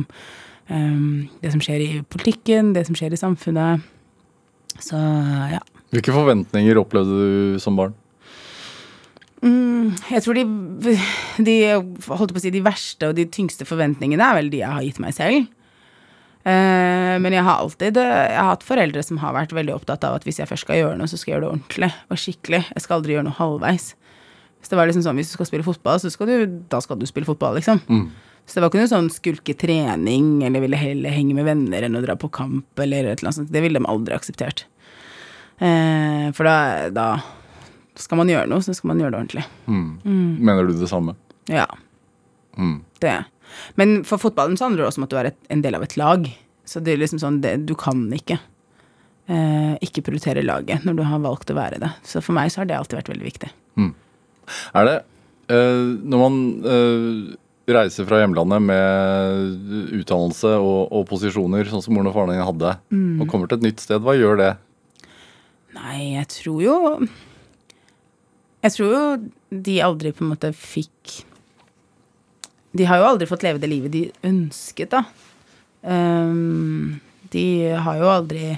Speaker 4: um, det som skjer i politikken, det som skjer i samfunnet. Så ja.
Speaker 2: Hvilke forventninger opplevde du som barn?
Speaker 4: Mm, jeg tror de, de holdt på å si de verste og de tyngste forventningene er vel de jeg har gitt meg selv. Eh, men jeg har alltid jeg har hatt foreldre som har vært veldig opptatt av at hvis jeg først skal gjøre noe, så skal jeg gjøre det ordentlig og skikkelig. Jeg skal aldri gjøre noe halvveis. Hvis det var liksom sånn, hvis du skal spille fotball, så skal du, da skal du spille fotball, liksom. Så det var ikke noe sånn skulke trening, eller ville heller henge med venner enn å dra på kamp, eller et eller annet sånt. Det ville de aldri akseptert. Eh, for da, da skal man gjøre noe, så skal man gjøre det ordentlig.
Speaker 2: Mener du det samme?
Speaker 4: Ja.
Speaker 2: Mm.
Speaker 4: Det. Men for fotballen så handler det også om at du er et, en del av et lag. Så det er liksom sånn, det, du kan ikke eh, ikke prioritere laget når du har valgt å være det. Så for meg så har det alltid vært veldig viktig.
Speaker 2: Er det eh, Når man eh, reiser fra hjemlandet med utdannelse og, og posisjoner, sånn som moren og faren din hadde, og kommer til et nytt sted, hva gjør det?
Speaker 4: Nei, jeg tror jo Jeg tror jo de aldri på en måte fikk De har jo aldri fått leve det livet de ønsket, da. Um, de har jo aldri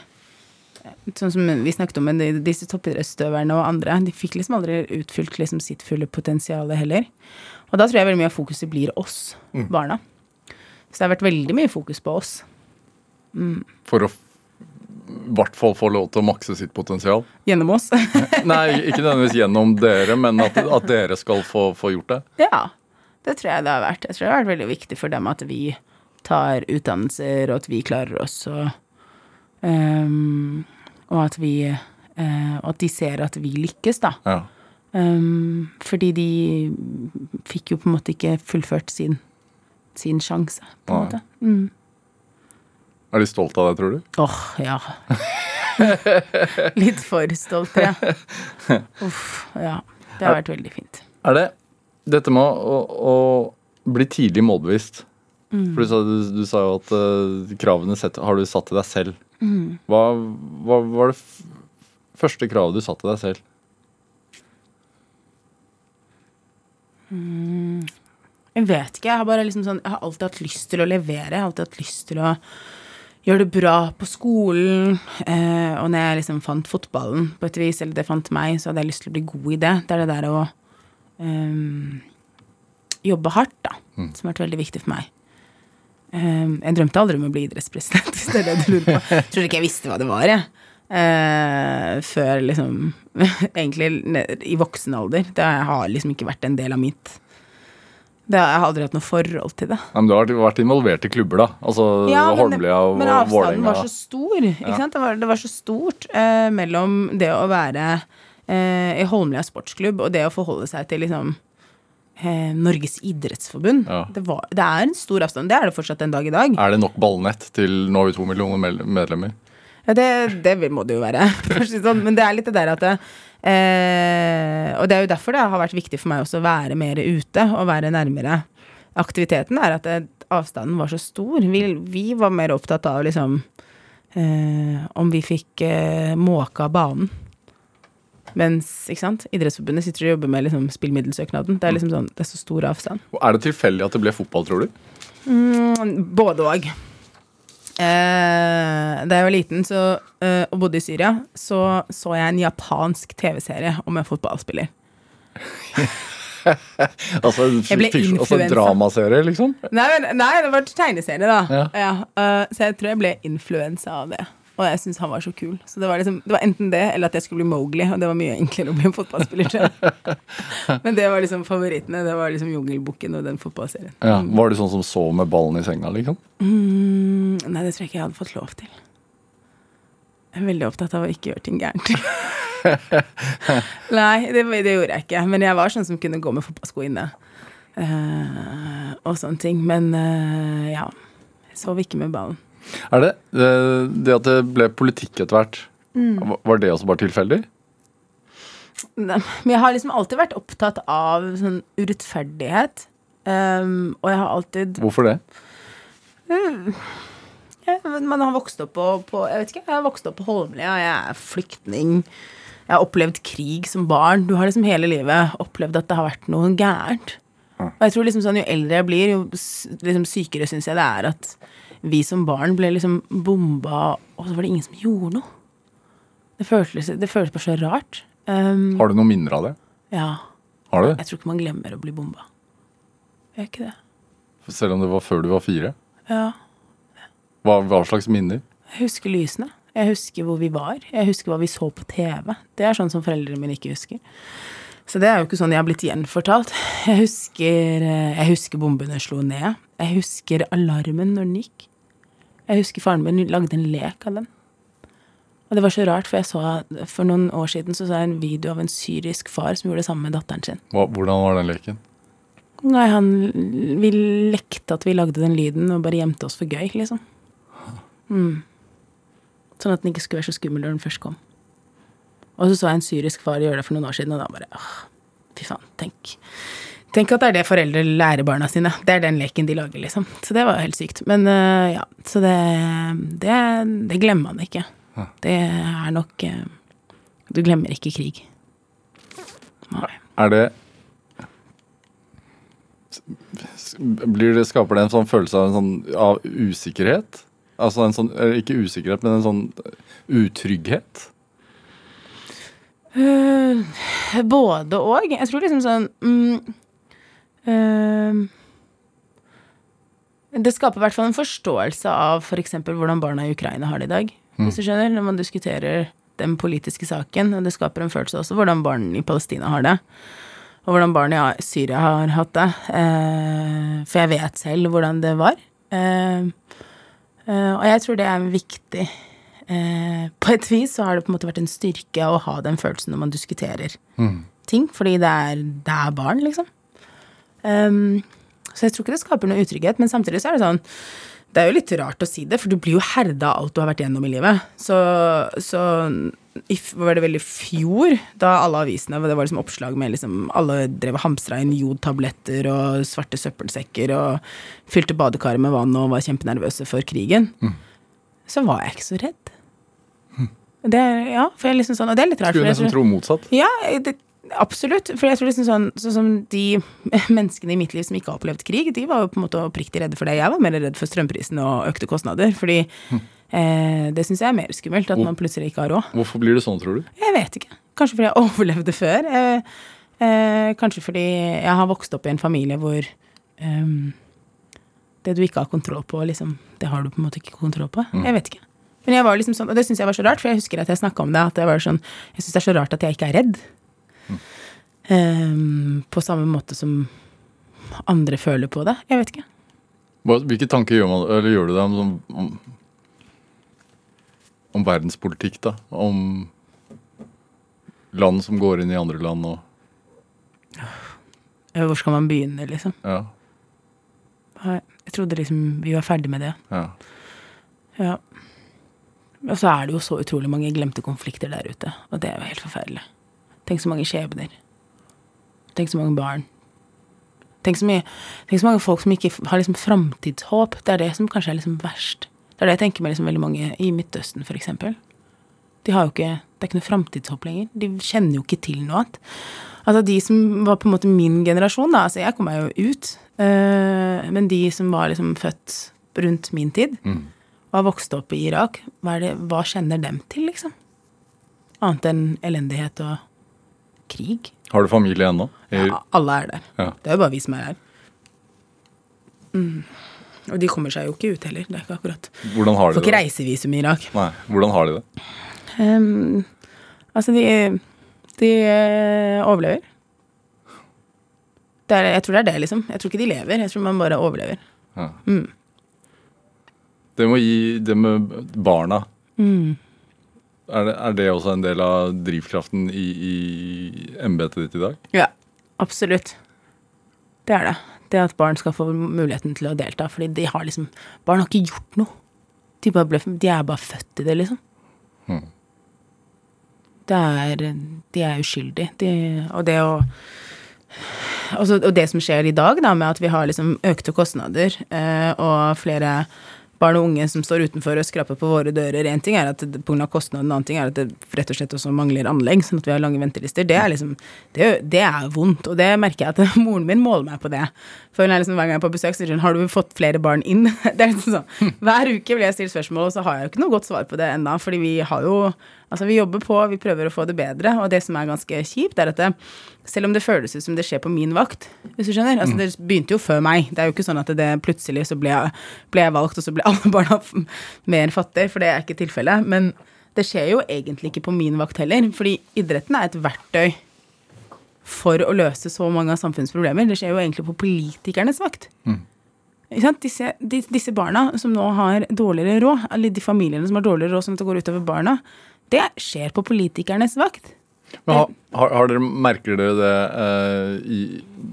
Speaker 4: Sånn som vi snakket om med disse toppidrettsutøverne og andre. De fikk liksom aldri utfylt liksom sitt fulle potensial heller. Og da tror jeg veldig mye av fokuset blir oss, barna. Så det har vært veldig mye fokus på oss.
Speaker 2: For å i hvert fall få lov til å makse sitt potensial.
Speaker 4: Gjennom oss.
Speaker 2: Nei, ikke nødvendigvis gjennom dere, men at, at dere skal få, få gjort det.
Speaker 4: ja. Det tror jeg det har vært. Jeg tror det har vært veldig viktig for dem at vi tar utdannelser, og at vi klarer oss og, um, Og at vi uh, at de ser at vi lykkes, da.
Speaker 2: Ja.
Speaker 4: Um, fordi de fikk jo på en måte ikke fullført sin, sin sjanse, på en måte. Mm.
Speaker 2: Er de stolt av deg, tror du?
Speaker 4: Åh, ja. Litt for stolt, ja. Uff, ja. Det har vært veldig fint.
Speaker 2: Er det dette med å, å bli tidlig målbevisst? For du sa, du, du sa jo at uh, kravene set, har du satt til deg selv. Hva, hva var det f første kravet du satte til deg selv?
Speaker 4: Jeg vet ikke. Jeg har bare liksom sånn Jeg har alltid hatt lyst til å levere. Jeg har alltid hatt lyst til å gjøre det bra på skolen. Eh, og når jeg liksom fant fotballen på et vis, eller det fant meg, så hadde jeg lyst til å bli god i det. Det er det der å ehm, jobbe hardt, da, som har vært veldig viktig for meg. Ehm, jeg drømte aldri om å bli idrettspresident, hvis det er det du lurer på. Jeg tror ikke jeg visste hva det var, jeg. Eh, før liksom Egentlig i voksen alder. Det har liksom ikke vært en del av mitt det, Jeg har aldri hatt noe forhold til det.
Speaker 2: Ja, men du har vært, involvert i klubber, da. Altså
Speaker 4: Ja,
Speaker 2: Holmlia og
Speaker 4: men avstanden
Speaker 2: Vålerenga.
Speaker 4: var så stor. Ikke sant? Det, var, det var så stort eh, mellom det å være eh, i Holmlia sportsklubb og det å forholde seg til liksom eh, Norges idrettsforbund.
Speaker 2: Ja.
Speaker 4: Det, var, det er en stor avstand. Det er det fortsatt en dag i dag.
Speaker 2: Er det nok ballnett til nå har vi to millioner medlemmer?
Speaker 4: Ja, det, det må det jo være. sånn. Men det er litt det der at det, eh, Og det er jo derfor det har vært viktig for meg også å være mer ute og være nærmere. Aktiviteten er at det, avstanden var så stor. Vi, vi var mer opptatt av liksom eh, om vi fikk eh, måka banen. Mens ikke sant? Idrettsforbundet sitter og jobber med liksom, spillmiddelsøknaden. Det er liksom sånn, det er så stor avstand.
Speaker 2: Og Er det tilfeldig at det ble fotball, tror du?
Speaker 4: Mm, Både og. Eh, da jeg var liten så, eh, og bodde i Syria, så så jeg en japansk TV-serie om en fotballspiller.
Speaker 2: Altså,
Speaker 4: Jeg ble
Speaker 2: fiksjon- altså
Speaker 4: en
Speaker 2: dramaserie, liksom?
Speaker 4: Nei, men, nei det var tegneserie, da.
Speaker 2: Ja.
Speaker 4: eh, så jeg tror jeg ble influensa av det. Og jeg syntes han var så kul. Så det var, liksom, det var enten det, eller at jeg skulle bli Mowgli. Og det var mye enklere å bli en fotballspiller. tror jeg. Men det var liksom favorittene. Det var liksom Jungelbukken og den fotballserien.
Speaker 2: Ja. Var du sånn som så med ballen i senga, liksom?
Speaker 4: Mm, nei, det tror jeg ikke jeg hadde fått lov til. Jeg er veldig opptatt av å ikke gjøre ting gærent. nei, det, det gjorde jeg ikke. Men jeg var sånn som kunne gå med fotballsko inne. Uh, og sånne ting. Men uh, ja. Jeg sov ikke med ballen.
Speaker 2: Er det det at det ble politikk etter hvert,
Speaker 4: Mm.
Speaker 2: var- det også bare tilfeldig?
Speaker 4: Men jeg har liksom alltid vært opptatt av sånn urettferdighet. Um, og jeg har alltid
Speaker 2: Hvorfor det?
Speaker 4: jeg, Man har vokst opp på, på Jeg vet ikke, jeg har vokst opp på Holmlia, jeg er flyktning. Jeg har opplevd krig som barn. Du har liksom hele livet opplevd at det har vært noe gærent. Og jeg tror liksom sånn, jo eldre jeg blir, jo liksom sykere syns jeg det er at vi som barn ble liksom bomba, og så var det ingen som gjorde noe. Det føltes, det føltes bare så rart. Um,
Speaker 2: Har du noen minner av det?
Speaker 4: ja.
Speaker 2: Har du?
Speaker 4: Jeg tror ikke man glemmer å bli bomba. Gjør ikke det?
Speaker 2: Selv om det var før du var fire?
Speaker 4: Ja.
Speaker 2: Hva, hva slags minner?
Speaker 4: Jeg husker lysene. Jeg husker hvor vi var. Jeg husker hva vi så på TV. Det er sånn som foreldrene mine ikke husker. Så det er jo ikke sånn jeg har blitt gjenfortalt. Jeg husker, eh, jeg husker bombene slo ned. Jeg husker alarmen når den gikk. Jeg husker faren min lagde en lek av den. Og det var så rart, for jeg så for noen år siden så, så jeg en video av en syrisk far som gjorde det samme med datteren sin.
Speaker 2: Hva, hvordan var den leken?
Speaker 4: Nei, han Vi lekte at vi lagde den lyden og bare gjemte oss for gøy, liksom. Mm. Sånn at den ikke skulle være så skummel når den først kom. Og så så jeg en syrisk far gjøre det for noen år siden, og da bare åh, Fy faen, tenk. Tenk at det er det foreldre lærer barna sine. Det er den leken de lager, liksom. Så det var helt sykt. Men uh, ja, så det, det, det glemmer man ikke. Det er nok uh, Du glemmer ikke krig. Nei.
Speaker 2: Er det blir det, skaper det en sånn følelse av, en sånn, av usikkerhet? Altså en sånn, ikke usikkerhet, men en sånn utrygghet?
Speaker 4: Uh, både og. Jeg tror liksom sånn mm, Det skaper i hvert fall en forståelse av f.eks. hvordan barna i Ukraina har det i dag. Hvis du skjønner, Når man diskuterer den politiske saken. Og det skaper en følelse også hvordan barn i Palestina har det. Og hvordan barn i Syria har hatt det. Eh, for jeg vet selv hvordan det var. Eh, eh, og jeg tror det er viktig eh, på et vis så har det på en måte vært en styrke å ha den følelsen når man diskuterer ting, fordi det er, det er barn, liksom. Um, så jeg tror ikke det skaper noe utrygghet, men samtidig så er det sånn Det er jo litt rart å si det, for du blir jo herda av alt du har vært gjennom i livet. Så, så var det vel i fjor, da alle avisene Det var liksom oppslag med liksom Alle drev og hamstra inn jodtabletter og svarte søppelsekker og fylte badekaret med vann og var kjempenervøse for krigen. Så var jeg ikke så redd. Det, er- ja, for jeg er liksom sånn, og det er litt rart.
Speaker 2: Skulle nesten tro motsatt.
Speaker 4: ja, det, absolutt. For jeg tror liksom sånn, sånn som de menneskene i mitt liv som ikke har opplevd krig, de var jo på en måte oppriktig redde for det. Jeg var mer redd for strømprisen og økte kostnader. Fordi eh, det syns jeg er mer skummelt, at man plutselig ikke har råd.
Speaker 2: Hvorfor blir det sånn, tror du?
Speaker 4: Jeg vet ikke. Kanskje fordi jeg overlevde før. Eh, eh, kanskje fordi jeg har vokst opp i en familie hvor ehm, det du ikke har kontroll på, liksom, det har du på en måte ikke kontroll på. Jeg vet ikke. Men jeg var liksom sånn, og det syns jeg var så rart, for jeg husker at jeg snakka om det. At jeg var sånn, jeg syns det er så rart at jeg ikke er redd. Ehm, på samme måte som andre føler på det. Jeg vet ikke.
Speaker 2: Hvilke tanker gjør, man, eller gjør du deg om, om, om verdenspolitikk, da? Om land som går inn i andre land og
Speaker 4: Hvor skal man begynne, liksom?
Speaker 2: Ja.
Speaker 4: Jeg trodde liksom vi var ferdig med det.
Speaker 2: ja.
Speaker 4: Ja. Og så er det jo så utrolig mange glemte konflikter der ute, og det er jo helt forferdelig. Tenk så mange skjebner. Tenk så mange barn. Tenk så, mye, tenk så mange folk som ikke har liksom framtidshåp. Det er det som kanskje er liksom verst. Det er det jeg tenker med liksom veldig mange i Midtøsten, for eksempel. De har jo ikke Det er ikke noe framtidshåp lenger. De kjenner jo ikke til noe annet. Altså de som var på en måte min generasjon, da. Altså jeg kom meg jo ut. øh, men de som var liksom født rundt min tid, og har vokst opp i Irak, hva, det, hva kjenner dem til, liksom? Annet enn elendighet og krig.
Speaker 2: Har du familie ennå?
Speaker 4: Ja, alle er der.
Speaker 2: Ja.
Speaker 4: Det er jo bare vi som er her. Mm. Og de kommer seg jo ikke ut heller. Det er ikke akkurat
Speaker 2: Hvordan har de
Speaker 4: Får ikke
Speaker 2: det?
Speaker 4: reisevisum i Irak.
Speaker 2: Nei, hvordan har de det?
Speaker 4: Um, altså, de, de eh, overlever. Det er, jeg tror det er det, liksom. Jeg tror ikke de lever. Jeg tror man bare overlever.
Speaker 2: Ja.
Speaker 4: Mm.
Speaker 2: Det må gi det med barna
Speaker 4: Mm.
Speaker 2: Er, det, er det også en del av drivkraften i, i embetet ditt i dag?
Speaker 4: Ja, absolutt. Det er det. Det at barn skal få muligheten til å delta. Fordi de har liksom Barn har ikke gjort noe. De, ble, de er bare født i det, liksom.
Speaker 2: Hmm.
Speaker 4: Det er De er uskyldige. De, og det å altså, Og det som skjer i dag, da, med at vi har liksom økte kostnader eh, og flere barn og unge som står utenfor og skraper på våre dører. Én ting er at det pga. kostnaden, en annen ting er at det rett og slett også mangler anlegg, sånn at vi har lange ventelister. Det er liksom Det, det er vondt, og det merker jeg at moren min måler meg på det. For hun er liksom, Hver gang jeg er på besøk, så sier hun 'Har du fått flere barn inn?' Det er liksom sånn Hver uke blir jeg stilt spørsmål, og så har jeg jo ikke noe godt svar på det ennå. Fordi vi har jo Altså, vi jobber på, vi prøver å få det bedre, og det som er ganske kjipt, er at det, selv om det føles ut som det skjer på min vakt, hvis du skjønner Altså, det begynte jo før meg. Det er jo ikke sånn at det plutselig så ble jeg, ble jeg valgt, og så ble alle barna mer fattige, for det er ikke tilfellet. Men det skjer jo egentlig ikke på min vakt heller, fordi idretten er et verktøy for å løse så mange av samfunnets problemer. Det skjer jo egentlig på politikernes vakt. Sant? Disse, de, disse barna som nå har dårligere råd, eller de familiene som har dårligere råd, sånn at det går utover barna, det skjer på politikernes vakt.
Speaker 2: Men har, har, dere, merker dere det eh, i,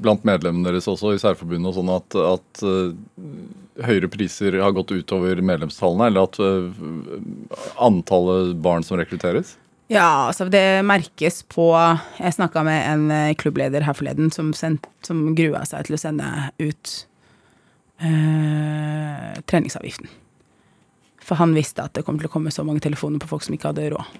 Speaker 2: blant medlemmene deres også i særforbundet og sånn at, at eh, høyere priser har gått utover medlemstallene, eller at eh, antallet barn som rekrutteres?
Speaker 4: Ja, altså det merkes på Jeg snakka med en eh, klubbleder her forleden som, sendt, som grua seg til å sende ut eh, treningsavgiften. For han visste at det kom til å komme så mange telefoner på folk som ikke hadde råd.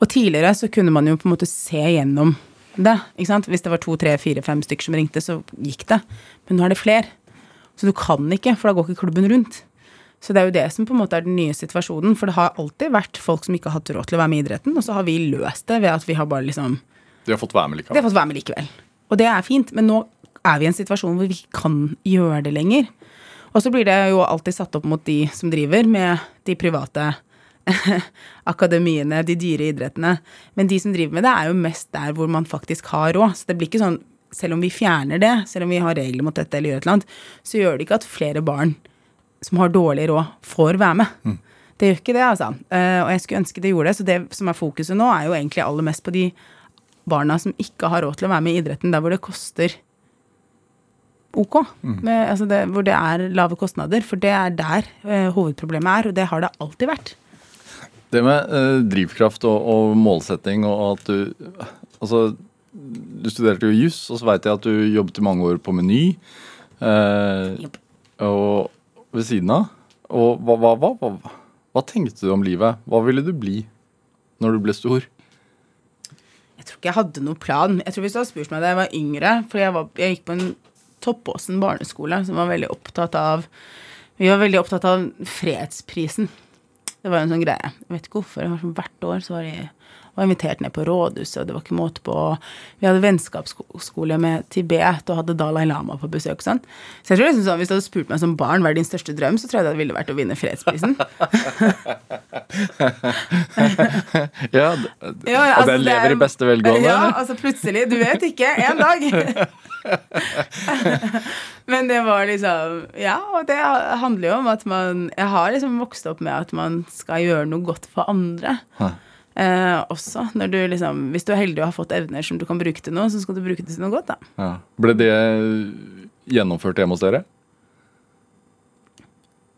Speaker 4: Og tidligere så kunne man jo på en måte se gjennom det. ikke sant? Hvis det var to, tre, fire, fem stykker som ringte, så gikk det. Men nå er det fler. Så du kan ikke, for da går ikke klubben rundt. Så det er jo det som på en måte er den nye situasjonen. For det har alltid vært folk som ikke har hatt råd til å være med i idretten, og så har vi løst det ved at vi har bare liksom
Speaker 2: De har fått være med likevel.
Speaker 4: De har fått være med likevel. Og det er fint, men nå er vi i en situasjon hvor vi ikke kan gjøre det lenger. Og så blir det jo alltid satt opp mot de som driver med de private akademiene, de dyre idrettene. Men de som driver med det, er jo mest der hvor man faktisk har råd. Så det blir ikke sånn, selv om vi fjerner det, selv om vi har regler mot dette eller gjør et eller annet, så gjør det ikke at flere barn som har dårlig råd, får være med. Det gjør ikke det, altså. Eh, og jeg skulle ønske det gjorde det. Så det som er fokuset nå, er jo egentlig aller mest på de barna som ikke har råd til å være med i idretten, der hvor det koster ok. Med, altså det, hvor det er lave kostnader. For det er der eh, hovedproblemet er, og det har det alltid vært.
Speaker 2: Det med eh, drivkraft og, og målsetting og at du Altså, du studerte jo juss, og så veit jeg at du jobbet i mange år på Meny. Eh, og ved siden av. Og hva, hva, hva, hva tenkte du om livet? Hva ville du bli når du ble stor?
Speaker 4: Jeg tror ikke jeg hadde noen plan. Jeg tror Hvis du hadde spurt meg da jeg var yngre For jeg, var, jeg gikk på en Toppåsen barneskole som var veldig opptatt av Vi var veldig opptatt av fredsprisen. Det var en sånn greie. Jeg vet ikke hvorfor. Sånn Hvert år så var de var invitert ned på rådhuset, og det var ikke måte på Vi hadde vennskapsskole med Tibet og hadde Dalai Lama på besøk sånn. Så jeg tror liksom sånn, hvis du hadde spurt meg som barn hva er din største drøm, så tror jeg det ville vært å vinne fredsprisen.
Speaker 2: Ja, d-
Speaker 4: Ja,
Speaker 2: og
Speaker 4: altså,
Speaker 2: den
Speaker 4: er-
Speaker 2: lever i beste velgående?
Speaker 4: Ja, altså plutselig. Du vet ikke. En dag. Men det var liksom Ja, og det handler jo om at man Jeg har liksom vokst opp med at man skal gjøre noe godt for andre.
Speaker 2: Hæ.
Speaker 4: Eh, også når du liksom Hvis du er heldig og har fått evner som du kan bruke til noe, så skal du bruke det til noe godt, da.
Speaker 2: Ja. Ble det gjennomført hjemme hos dere?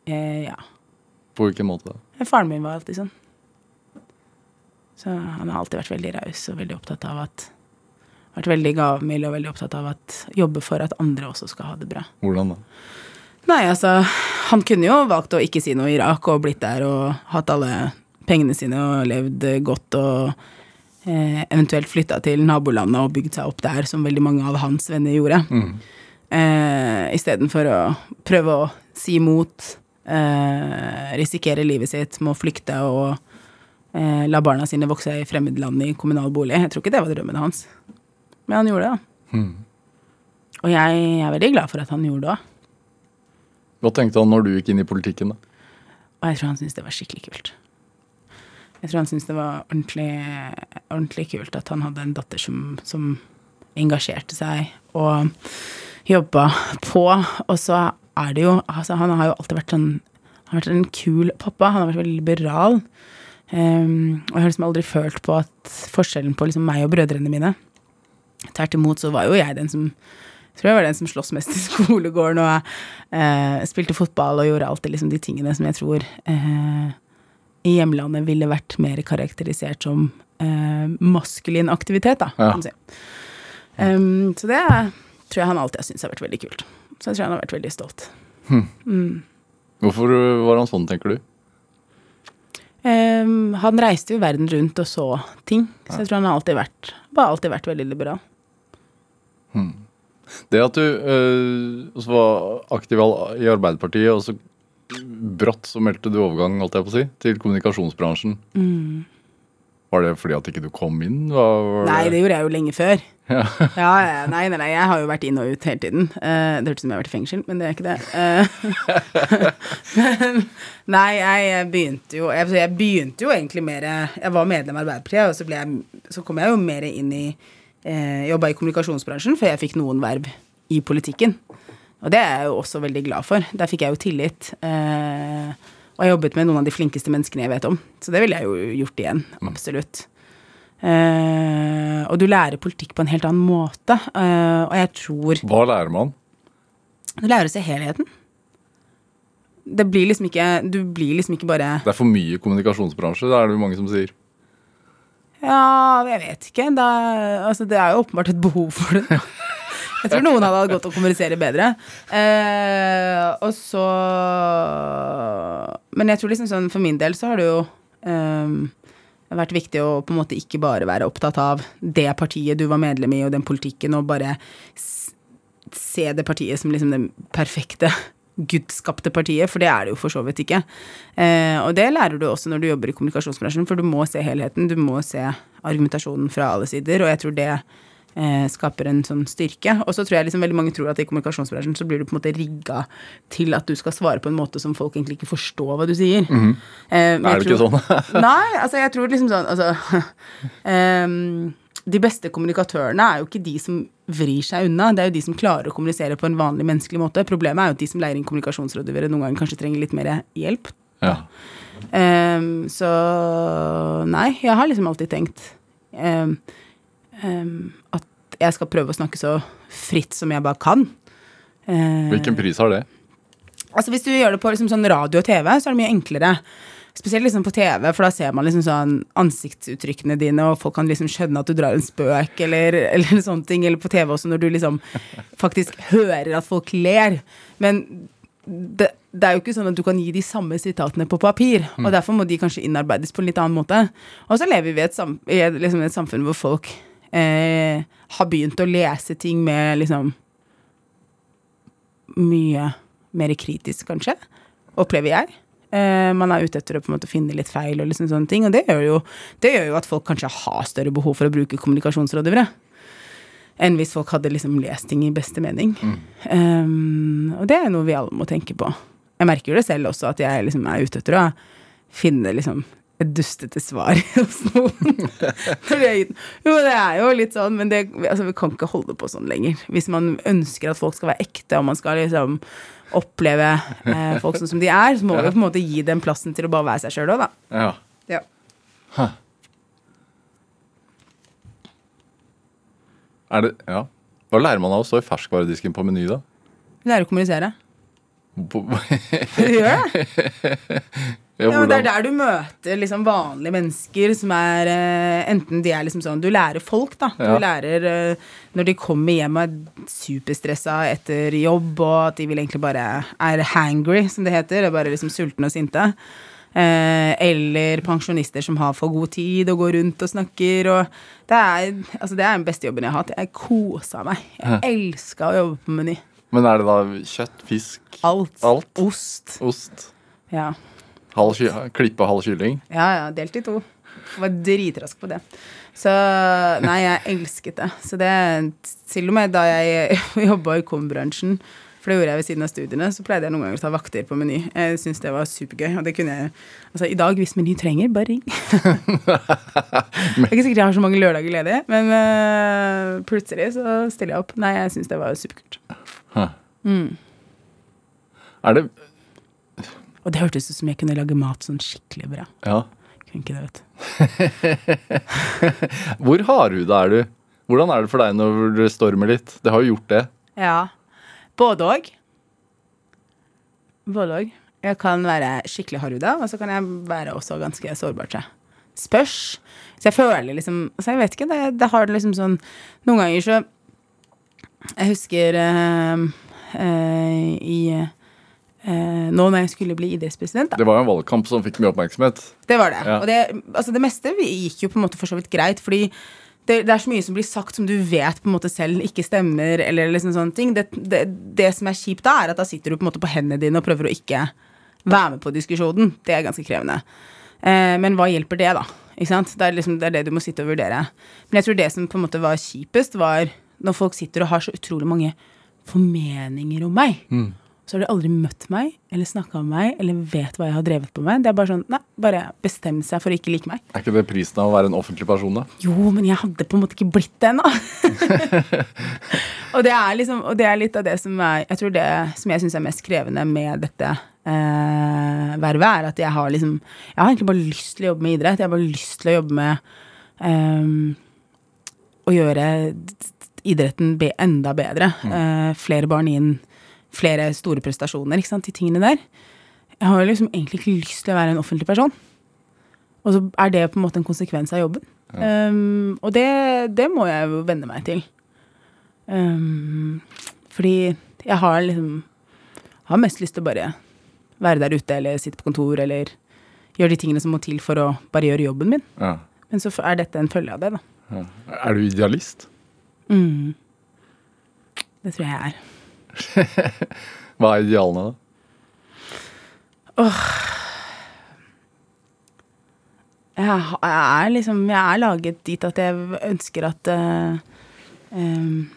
Speaker 4: Eh, ja.
Speaker 2: På hvilken måte? da?
Speaker 4: Faren min var alltid sånn. Så han har alltid vært veldig raus og veldig opptatt av at Vært veldig gavmild og veldig opptatt av at jobbe for at andre også skal ha det bra.
Speaker 2: Hvordan da?
Speaker 4: Nei, altså Han kunne jo valgt å ikke si noe i Irak og blitt der og hatt alle pengene sine og levd godt og eh, eventuelt flytta til nabolandet og bygd seg opp der, som veldig mange av hans venner gjorde.
Speaker 2: Mm.
Speaker 4: Eh, Istedenfor å prøve å si imot, eh, risikere livet sitt med å flykte og eh, la barna sine vokse i fremmedland i kommunal bolig. Jeg tror ikke det var drømmen hans. Men han gjorde det, da.
Speaker 2: Mm.
Speaker 4: Og jeg er veldig glad for at han gjorde det òg.
Speaker 2: Hva tenkte han når du gikk inn i politikken? da?
Speaker 4: Og jeg tror han syntes det var skikkelig kult. Jeg tror han syntes det var ordentlig, ordentlig kult at han hadde en datter som, som engasjerte seg og jobba på. Og så er det jo altså Han har jo alltid vært sånn Han har vært en kul pappa. Han har vært veldig liberal. Um, og jeg har liksom aldri følt på at forskjellen på liksom meg og brødrene mine Tvert imot så var jo jeg den som jeg tror jeg var den som sloss mest i skolegården og eh, spilte fotball og gjorde alltid liksom de tingene som jeg tror eh, i hjemlandet ville vært mer karakterisert som eh, maskulin aktivitet, da,
Speaker 2: Ja.
Speaker 4: kan man si. Um, så det tror jeg han alltid har syntes har vært veldig kult. Så jeg tror han har vært veldig stolt.
Speaker 2: Hvorfor var han sånn, tenker du?
Speaker 4: Um, han reiste jo verden rundt og så ting, så jeg tror han har alltid vært, bare alltid vært veldig liberal.
Speaker 2: Det at du øh, også var aktiv i Arbeiderpartiet, og så brått så meldte du overgang holdt jeg på å si, til kommunikasjonsbransjen. Var det fordi at ikke du kom inn? Var
Speaker 4: Nei, det gjorde jeg jo lenge før.
Speaker 2: Ja.
Speaker 4: Ja, nei, nei, nei, jeg har jo vært inn og ut hele tiden. Eh, det hørtes ut som jeg har vært i fengsel, men det er ikke det. Eh, nei, jeg begynte jo jeg, jeg begynte jo egentlig mer Jeg var medlem av Arbeiderpartiet, og så, jeg, så kom jeg jo mer inn i eh, Jobba i kommunikasjonsbransjen før jeg fikk noen verv i politikken. Og det er jeg jo også veldig glad for. Der fikk jeg jo tillit. Eh, og jeg jobbet med noen av de flinkeste menneskene jeg vet om. Så det ville jeg jo gjort igjen. Absolutt. Eh, og du lærer politikk på en helt annen måte. eh, og jeg tror
Speaker 2: Hva lærer man?
Speaker 4: Du lærer å se helheten. Det blir liksom ikke Du blir liksom ikke bare
Speaker 2: Det er for mye kommunikasjonsbransje, det er det mange som sier.
Speaker 4: Ja, jeg vet ikke. Er, altså, det er jo åpenbart et behov for det. Jeg tror noen hadde hatt godt å kommunisere bedre. Eh, og så Men jeg tror liksom sånn for min del så har det jo eh, vært viktig å på en måte ikke bare være opptatt av det partiet du var medlem i, og den politikken, og bare se det partiet som liksom det perfekte gudskapte partiet, for det er det jo for så vidt ikke. Eh, og det lærer du også når du jobber i kommunikasjonsbransjen, for du må se helheten, du må se argumentasjonen fra alle sider, og jeg tror det eh, skaper en sånn styrke. Og så tror jeg liksom veldig mange tror at i kommunikasjonsbransjen så blir du på en måte rigga til at du skal svare på en måte som folk egentlig ikke forstår hva du sier. Eh, men
Speaker 2: Er det
Speaker 4: tror, ikke
Speaker 2: sånn?
Speaker 4: Nei, altså jeg tror liksom sånn altså, ehm, De beste kommunikatørene er jo ikke de som vrir seg unna, det er jo de som klarer å kommunisere på en vanlig menneskelig måte. Problemet er jo at de som leier inn kommunikasjonsrådgivere noen ganger kanskje trenger litt mer hjelp.
Speaker 2: Ja.
Speaker 4: Um, så nei, jeg har liksom alltid tenkt um, um, at jeg skal prøve å snakke så fritt som jeg bare kan. Uh,
Speaker 2: Hvilken pris har det?
Speaker 4: Altså Hvis du gjør det på liksom sånn radio og TV, så er det mye enklere. Spesielt liksom på TV, for da ser man liksom sånn ansiktsuttrykkene dine, og folk kan liksom skjønne at du drar en spøk, eller, eller sånne ting. Eller på TV også, når du liksom faktisk hører at folk ler. Men det, det er jo ikke sånn at du kan gi de samme sitatene på papir. Og derfor må de kanskje innarbeides på en litt annen måte. Og så lever vi i et, sam i et, liksom et samfunn hvor folk eh, har begynt å lese ting med liksom mye mer kritisk, kanskje, opplever jeg. Eh, man er ute etter å på en måte finne litt feil og liksom sånne ting. Og det gjør, jo, det gjør jo at folk kanskje har større behov for å bruke kommunikasjonsrådgivere. Enn hvis folk hadde liksom lest ting i beste mening. Um, og det er noe vi alle må tenke på. Jeg merker jo det selv også, at jeg liksom er ute etter å finne liksom et dustete svar hos noen. Jo, det er jo litt sånn, men det, altså, vi kan ikke holde på sånn lenger. Hvis man ønsker at folk skal være ekte, og man skal liksom oppleve eh, folk sånn som de er, så må vi jo på en måte gi dem plassen til å bare være seg sjøl òg, da.
Speaker 2: Ja.
Speaker 4: Ja.
Speaker 2: Er det, ja. Hva lærer man av å stå i ferskvaredisken på Meny, da?
Speaker 4: Lære å kommunisere.
Speaker 2: På,
Speaker 4: gjør det?
Speaker 2: ja,
Speaker 4: Ja, det er der du møter liksom vanlige mennesker som er uh, Enten de er liksom sånn Du lærer folk, da. Du
Speaker 2: Ja.
Speaker 4: lærer uh, når de kommer hjem og er superstressa etter jobb, og at de vil egentlig bare er hangry, som det heter. Er bare liksom sultne og sinte. Uh, eller pensjonister som har for god tid og går rundt og snakker. Og det er, altså det er den beste jobben jeg har hatt. Jeg kosa meg. Jeg elska å jobbe på Meny.
Speaker 2: Men er det da kjøtt, fisk,
Speaker 4: Alt.
Speaker 2: Alt.
Speaker 4: Ost.
Speaker 2: ost,
Speaker 4: Ja.
Speaker 2: Halv klippe halv kylling?
Speaker 4: Ja, ja, delt i to. Var dritrask på det. Så nei, jeg elsket det. Så det Til og med da jeg jobba i kom-bransjen, for det gjorde jeg ved siden av studiene, så pleide jeg noen ganger å ta vakter på Meny. Jeg syntes det var supergøy. Og det kunne jeg Altså, i dag, hvis Meny trenger, bare ring. det er ikke sikkert jeg har så mange lørdager ledig, men uh, plutselig så stiller jeg opp. Nei, jeg syns det var superkult.
Speaker 2: Er det
Speaker 4: Og det hørtes ut som jeg kunne lage mat sånn skikkelig bra.
Speaker 2: Ja.
Speaker 4: Kunne ikke det, vet du.
Speaker 2: Hvor hardhuda er du? Hvordan er det for deg når det stormer litt? Det har jo gjort det.
Speaker 4: Ja. Både òg. Både òg. Jeg kan være skikkelig hardhuda, og så kan jeg være også ganske sårbar. tror jeg. Spørs. Så jeg føler liksom Så Jeg vet ikke, det, det har det liksom sånn Noen ganger så Jeg husker eh, eh, i Nå når jeg skulle bli idrettspresident, da.
Speaker 2: Det var jo en valgkamp som fikk mye oppmerksomhet.
Speaker 4: Det var det.
Speaker 2: Ja.
Speaker 4: Og det, altså det meste gikk jo på en måte for så vidt greit, fordi det, det er så mye som blir sagt som du vet på en måte selv ikke stemmer, eller liksom sånne ting. Det, det, det som er kjipt da, er at da sitter du på en måte på hendene dine og prøver å ikke være med på diskusjonen. Det er ganske krevende. Eh, men hva hjelper det, da? Det er, liksom, det er det du må sitte og vurdere. Men jeg tror det som på en måte var kjipest, var når folk sitter og har så utrolig mange formeninger om meg. Så har de aldri møtt meg, eller snakka med meg, eller vet hva jeg har drevet på med. Det er bare sånn, nei, bare bestem seg for å ikke like meg.
Speaker 2: Er ikke det prisen av å være en offentlig person, da?
Speaker 4: Jo, men jeg hadde på en måte ikke blitt det ennå. og, det er liksom, og det er litt av det som er Jeg tror det som jeg syns er mest krevende med dette eh, vervet, er at jeg har liksom Jeg har egentlig bare lyst til å jobbe med idrett. Jeg har bare lyst til å jobbe med eh, å gjøre idretten enda bedre. Eh, flere barn inn, flere store prestasjoner, ikke sant, de tingene der. Jeg har jo liksom egentlig ikke lyst til å være en offentlig person. Og så er det på en måte en konsekvens av jobben. Um, og det, det må jeg jo venne meg til. Um, fordi jeg har liksom Har mest lyst til å bare være der ute eller sitte på kontor eller gjøre de tingene som må til for å bare gjøre jobben min.
Speaker 2: Ja.
Speaker 4: Men så er dette en følge av det, da.
Speaker 2: Ja. Er du idealist?
Speaker 4: Mm. Det tror jeg jeg er.
Speaker 2: Hva er idealene, da?
Speaker 4: Jeg, jeg er liksom Jeg er laget dit at jeg ønsker at uh, um,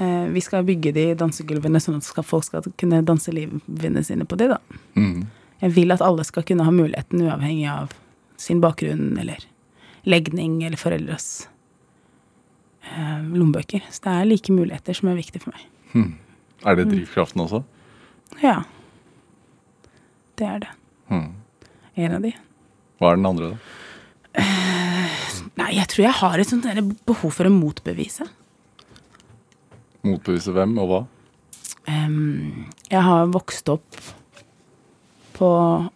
Speaker 4: uh, Vi skal bygge de dansegulvene sånn at folk skal kunne danse livene sine på de, da.
Speaker 2: Mm.
Speaker 4: Jeg vil at alle skal kunne ha muligheten uavhengig av sin bakgrunn eller legning eller foreldres lommebøker. Så det er like muligheter som er viktig for meg.
Speaker 2: Er det drivkraften også?
Speaker 4: Ja. Det er det.
Speaker 2: Hmm.
Speaker 4: En av de.
Speaker 2: Hva er den andre, da?
Speaker 4: Nei, jeg tror jeg har et sånt behov for å motbevise.
Speaker 2: Motbevise hvem og hva?
Speaker 4: Um, jeg har vokst opp på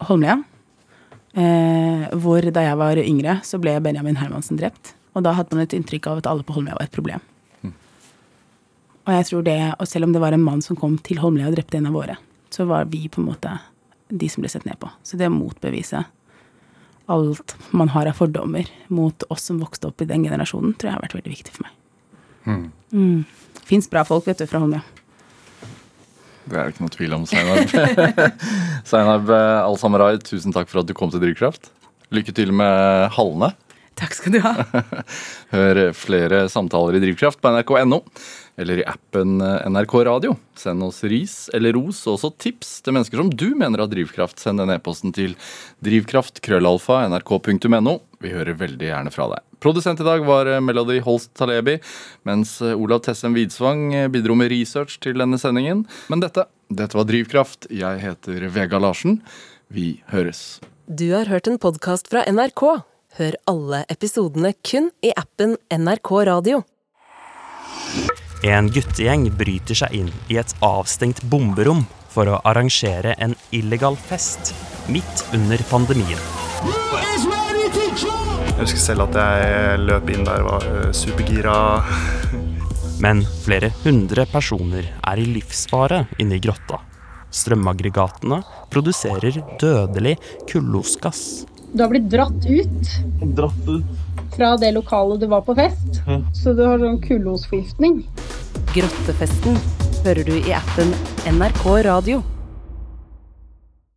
Speaker 4: Holmlia. Eh, hvor da jeg var yngre, så ble Benjamin Hermansen drept. Og da hadde man et inntrykk av at alle på Holmlia var et problem. Og jeg tror det, og selv om det var en mann som kom til Holmlia og drepte en av våre, så var vi på en måte de som ble sett ned på. Så det å motbevise alt man har av fordommer mot oss som vokste opp i den generasjonen, tror jeg har vært veldig viktig for meg. Mm. Fins bra folk, vet du, fra Holmlia.
Speaker 2: Det er det ikke noe tvil om, Seinab. Zainab eh, Al-Samarai, tusen takk for at du kom til Drivkraft. Lykke til med hallene.
Speaker 4: Takk skal du ha.
Speaker 2: Hør flere samtaler i Drivkraft på nrk.no eller i appen NRK Radio. Send oss ris eller ros og også tips til mennesker som du mener har drivkraft. Send den e-posten til drivkraft.krøllalfa.nrk.no. Vi hører veldig gjerne fra deg. Produsent i dag var Melody Holst Talebi, mens Olav Tessem Widsvang bidro med research til denne sendingen. Men dette, dette var Drivkraft. Jeg heter Vega Larsen. Vi høres.
Speaker 5: Du har hørt en podkast fra NRK. Hør alle episodene kun i appen NRK Radio.
Speaker 6: En guttegjeng bryter seg inn i et avstengt bomberom for å arrangere en illegal fest midt under pandemien.
Speaker 7: Jeg husker selv at jeg løp inn der, og var øh, supergira.
Speaker 6: Men flere hundre personer er i livsfare inne i grotta. Strømaggregatene produserer dødelig kullosgass.
Speaker 8: Du har blitt dratt ut. Fra det lokalet du var på fest. Så du har sånn kullosforgiftning.
Speaker 5: Grottefesten hører du i appen NRK Radio.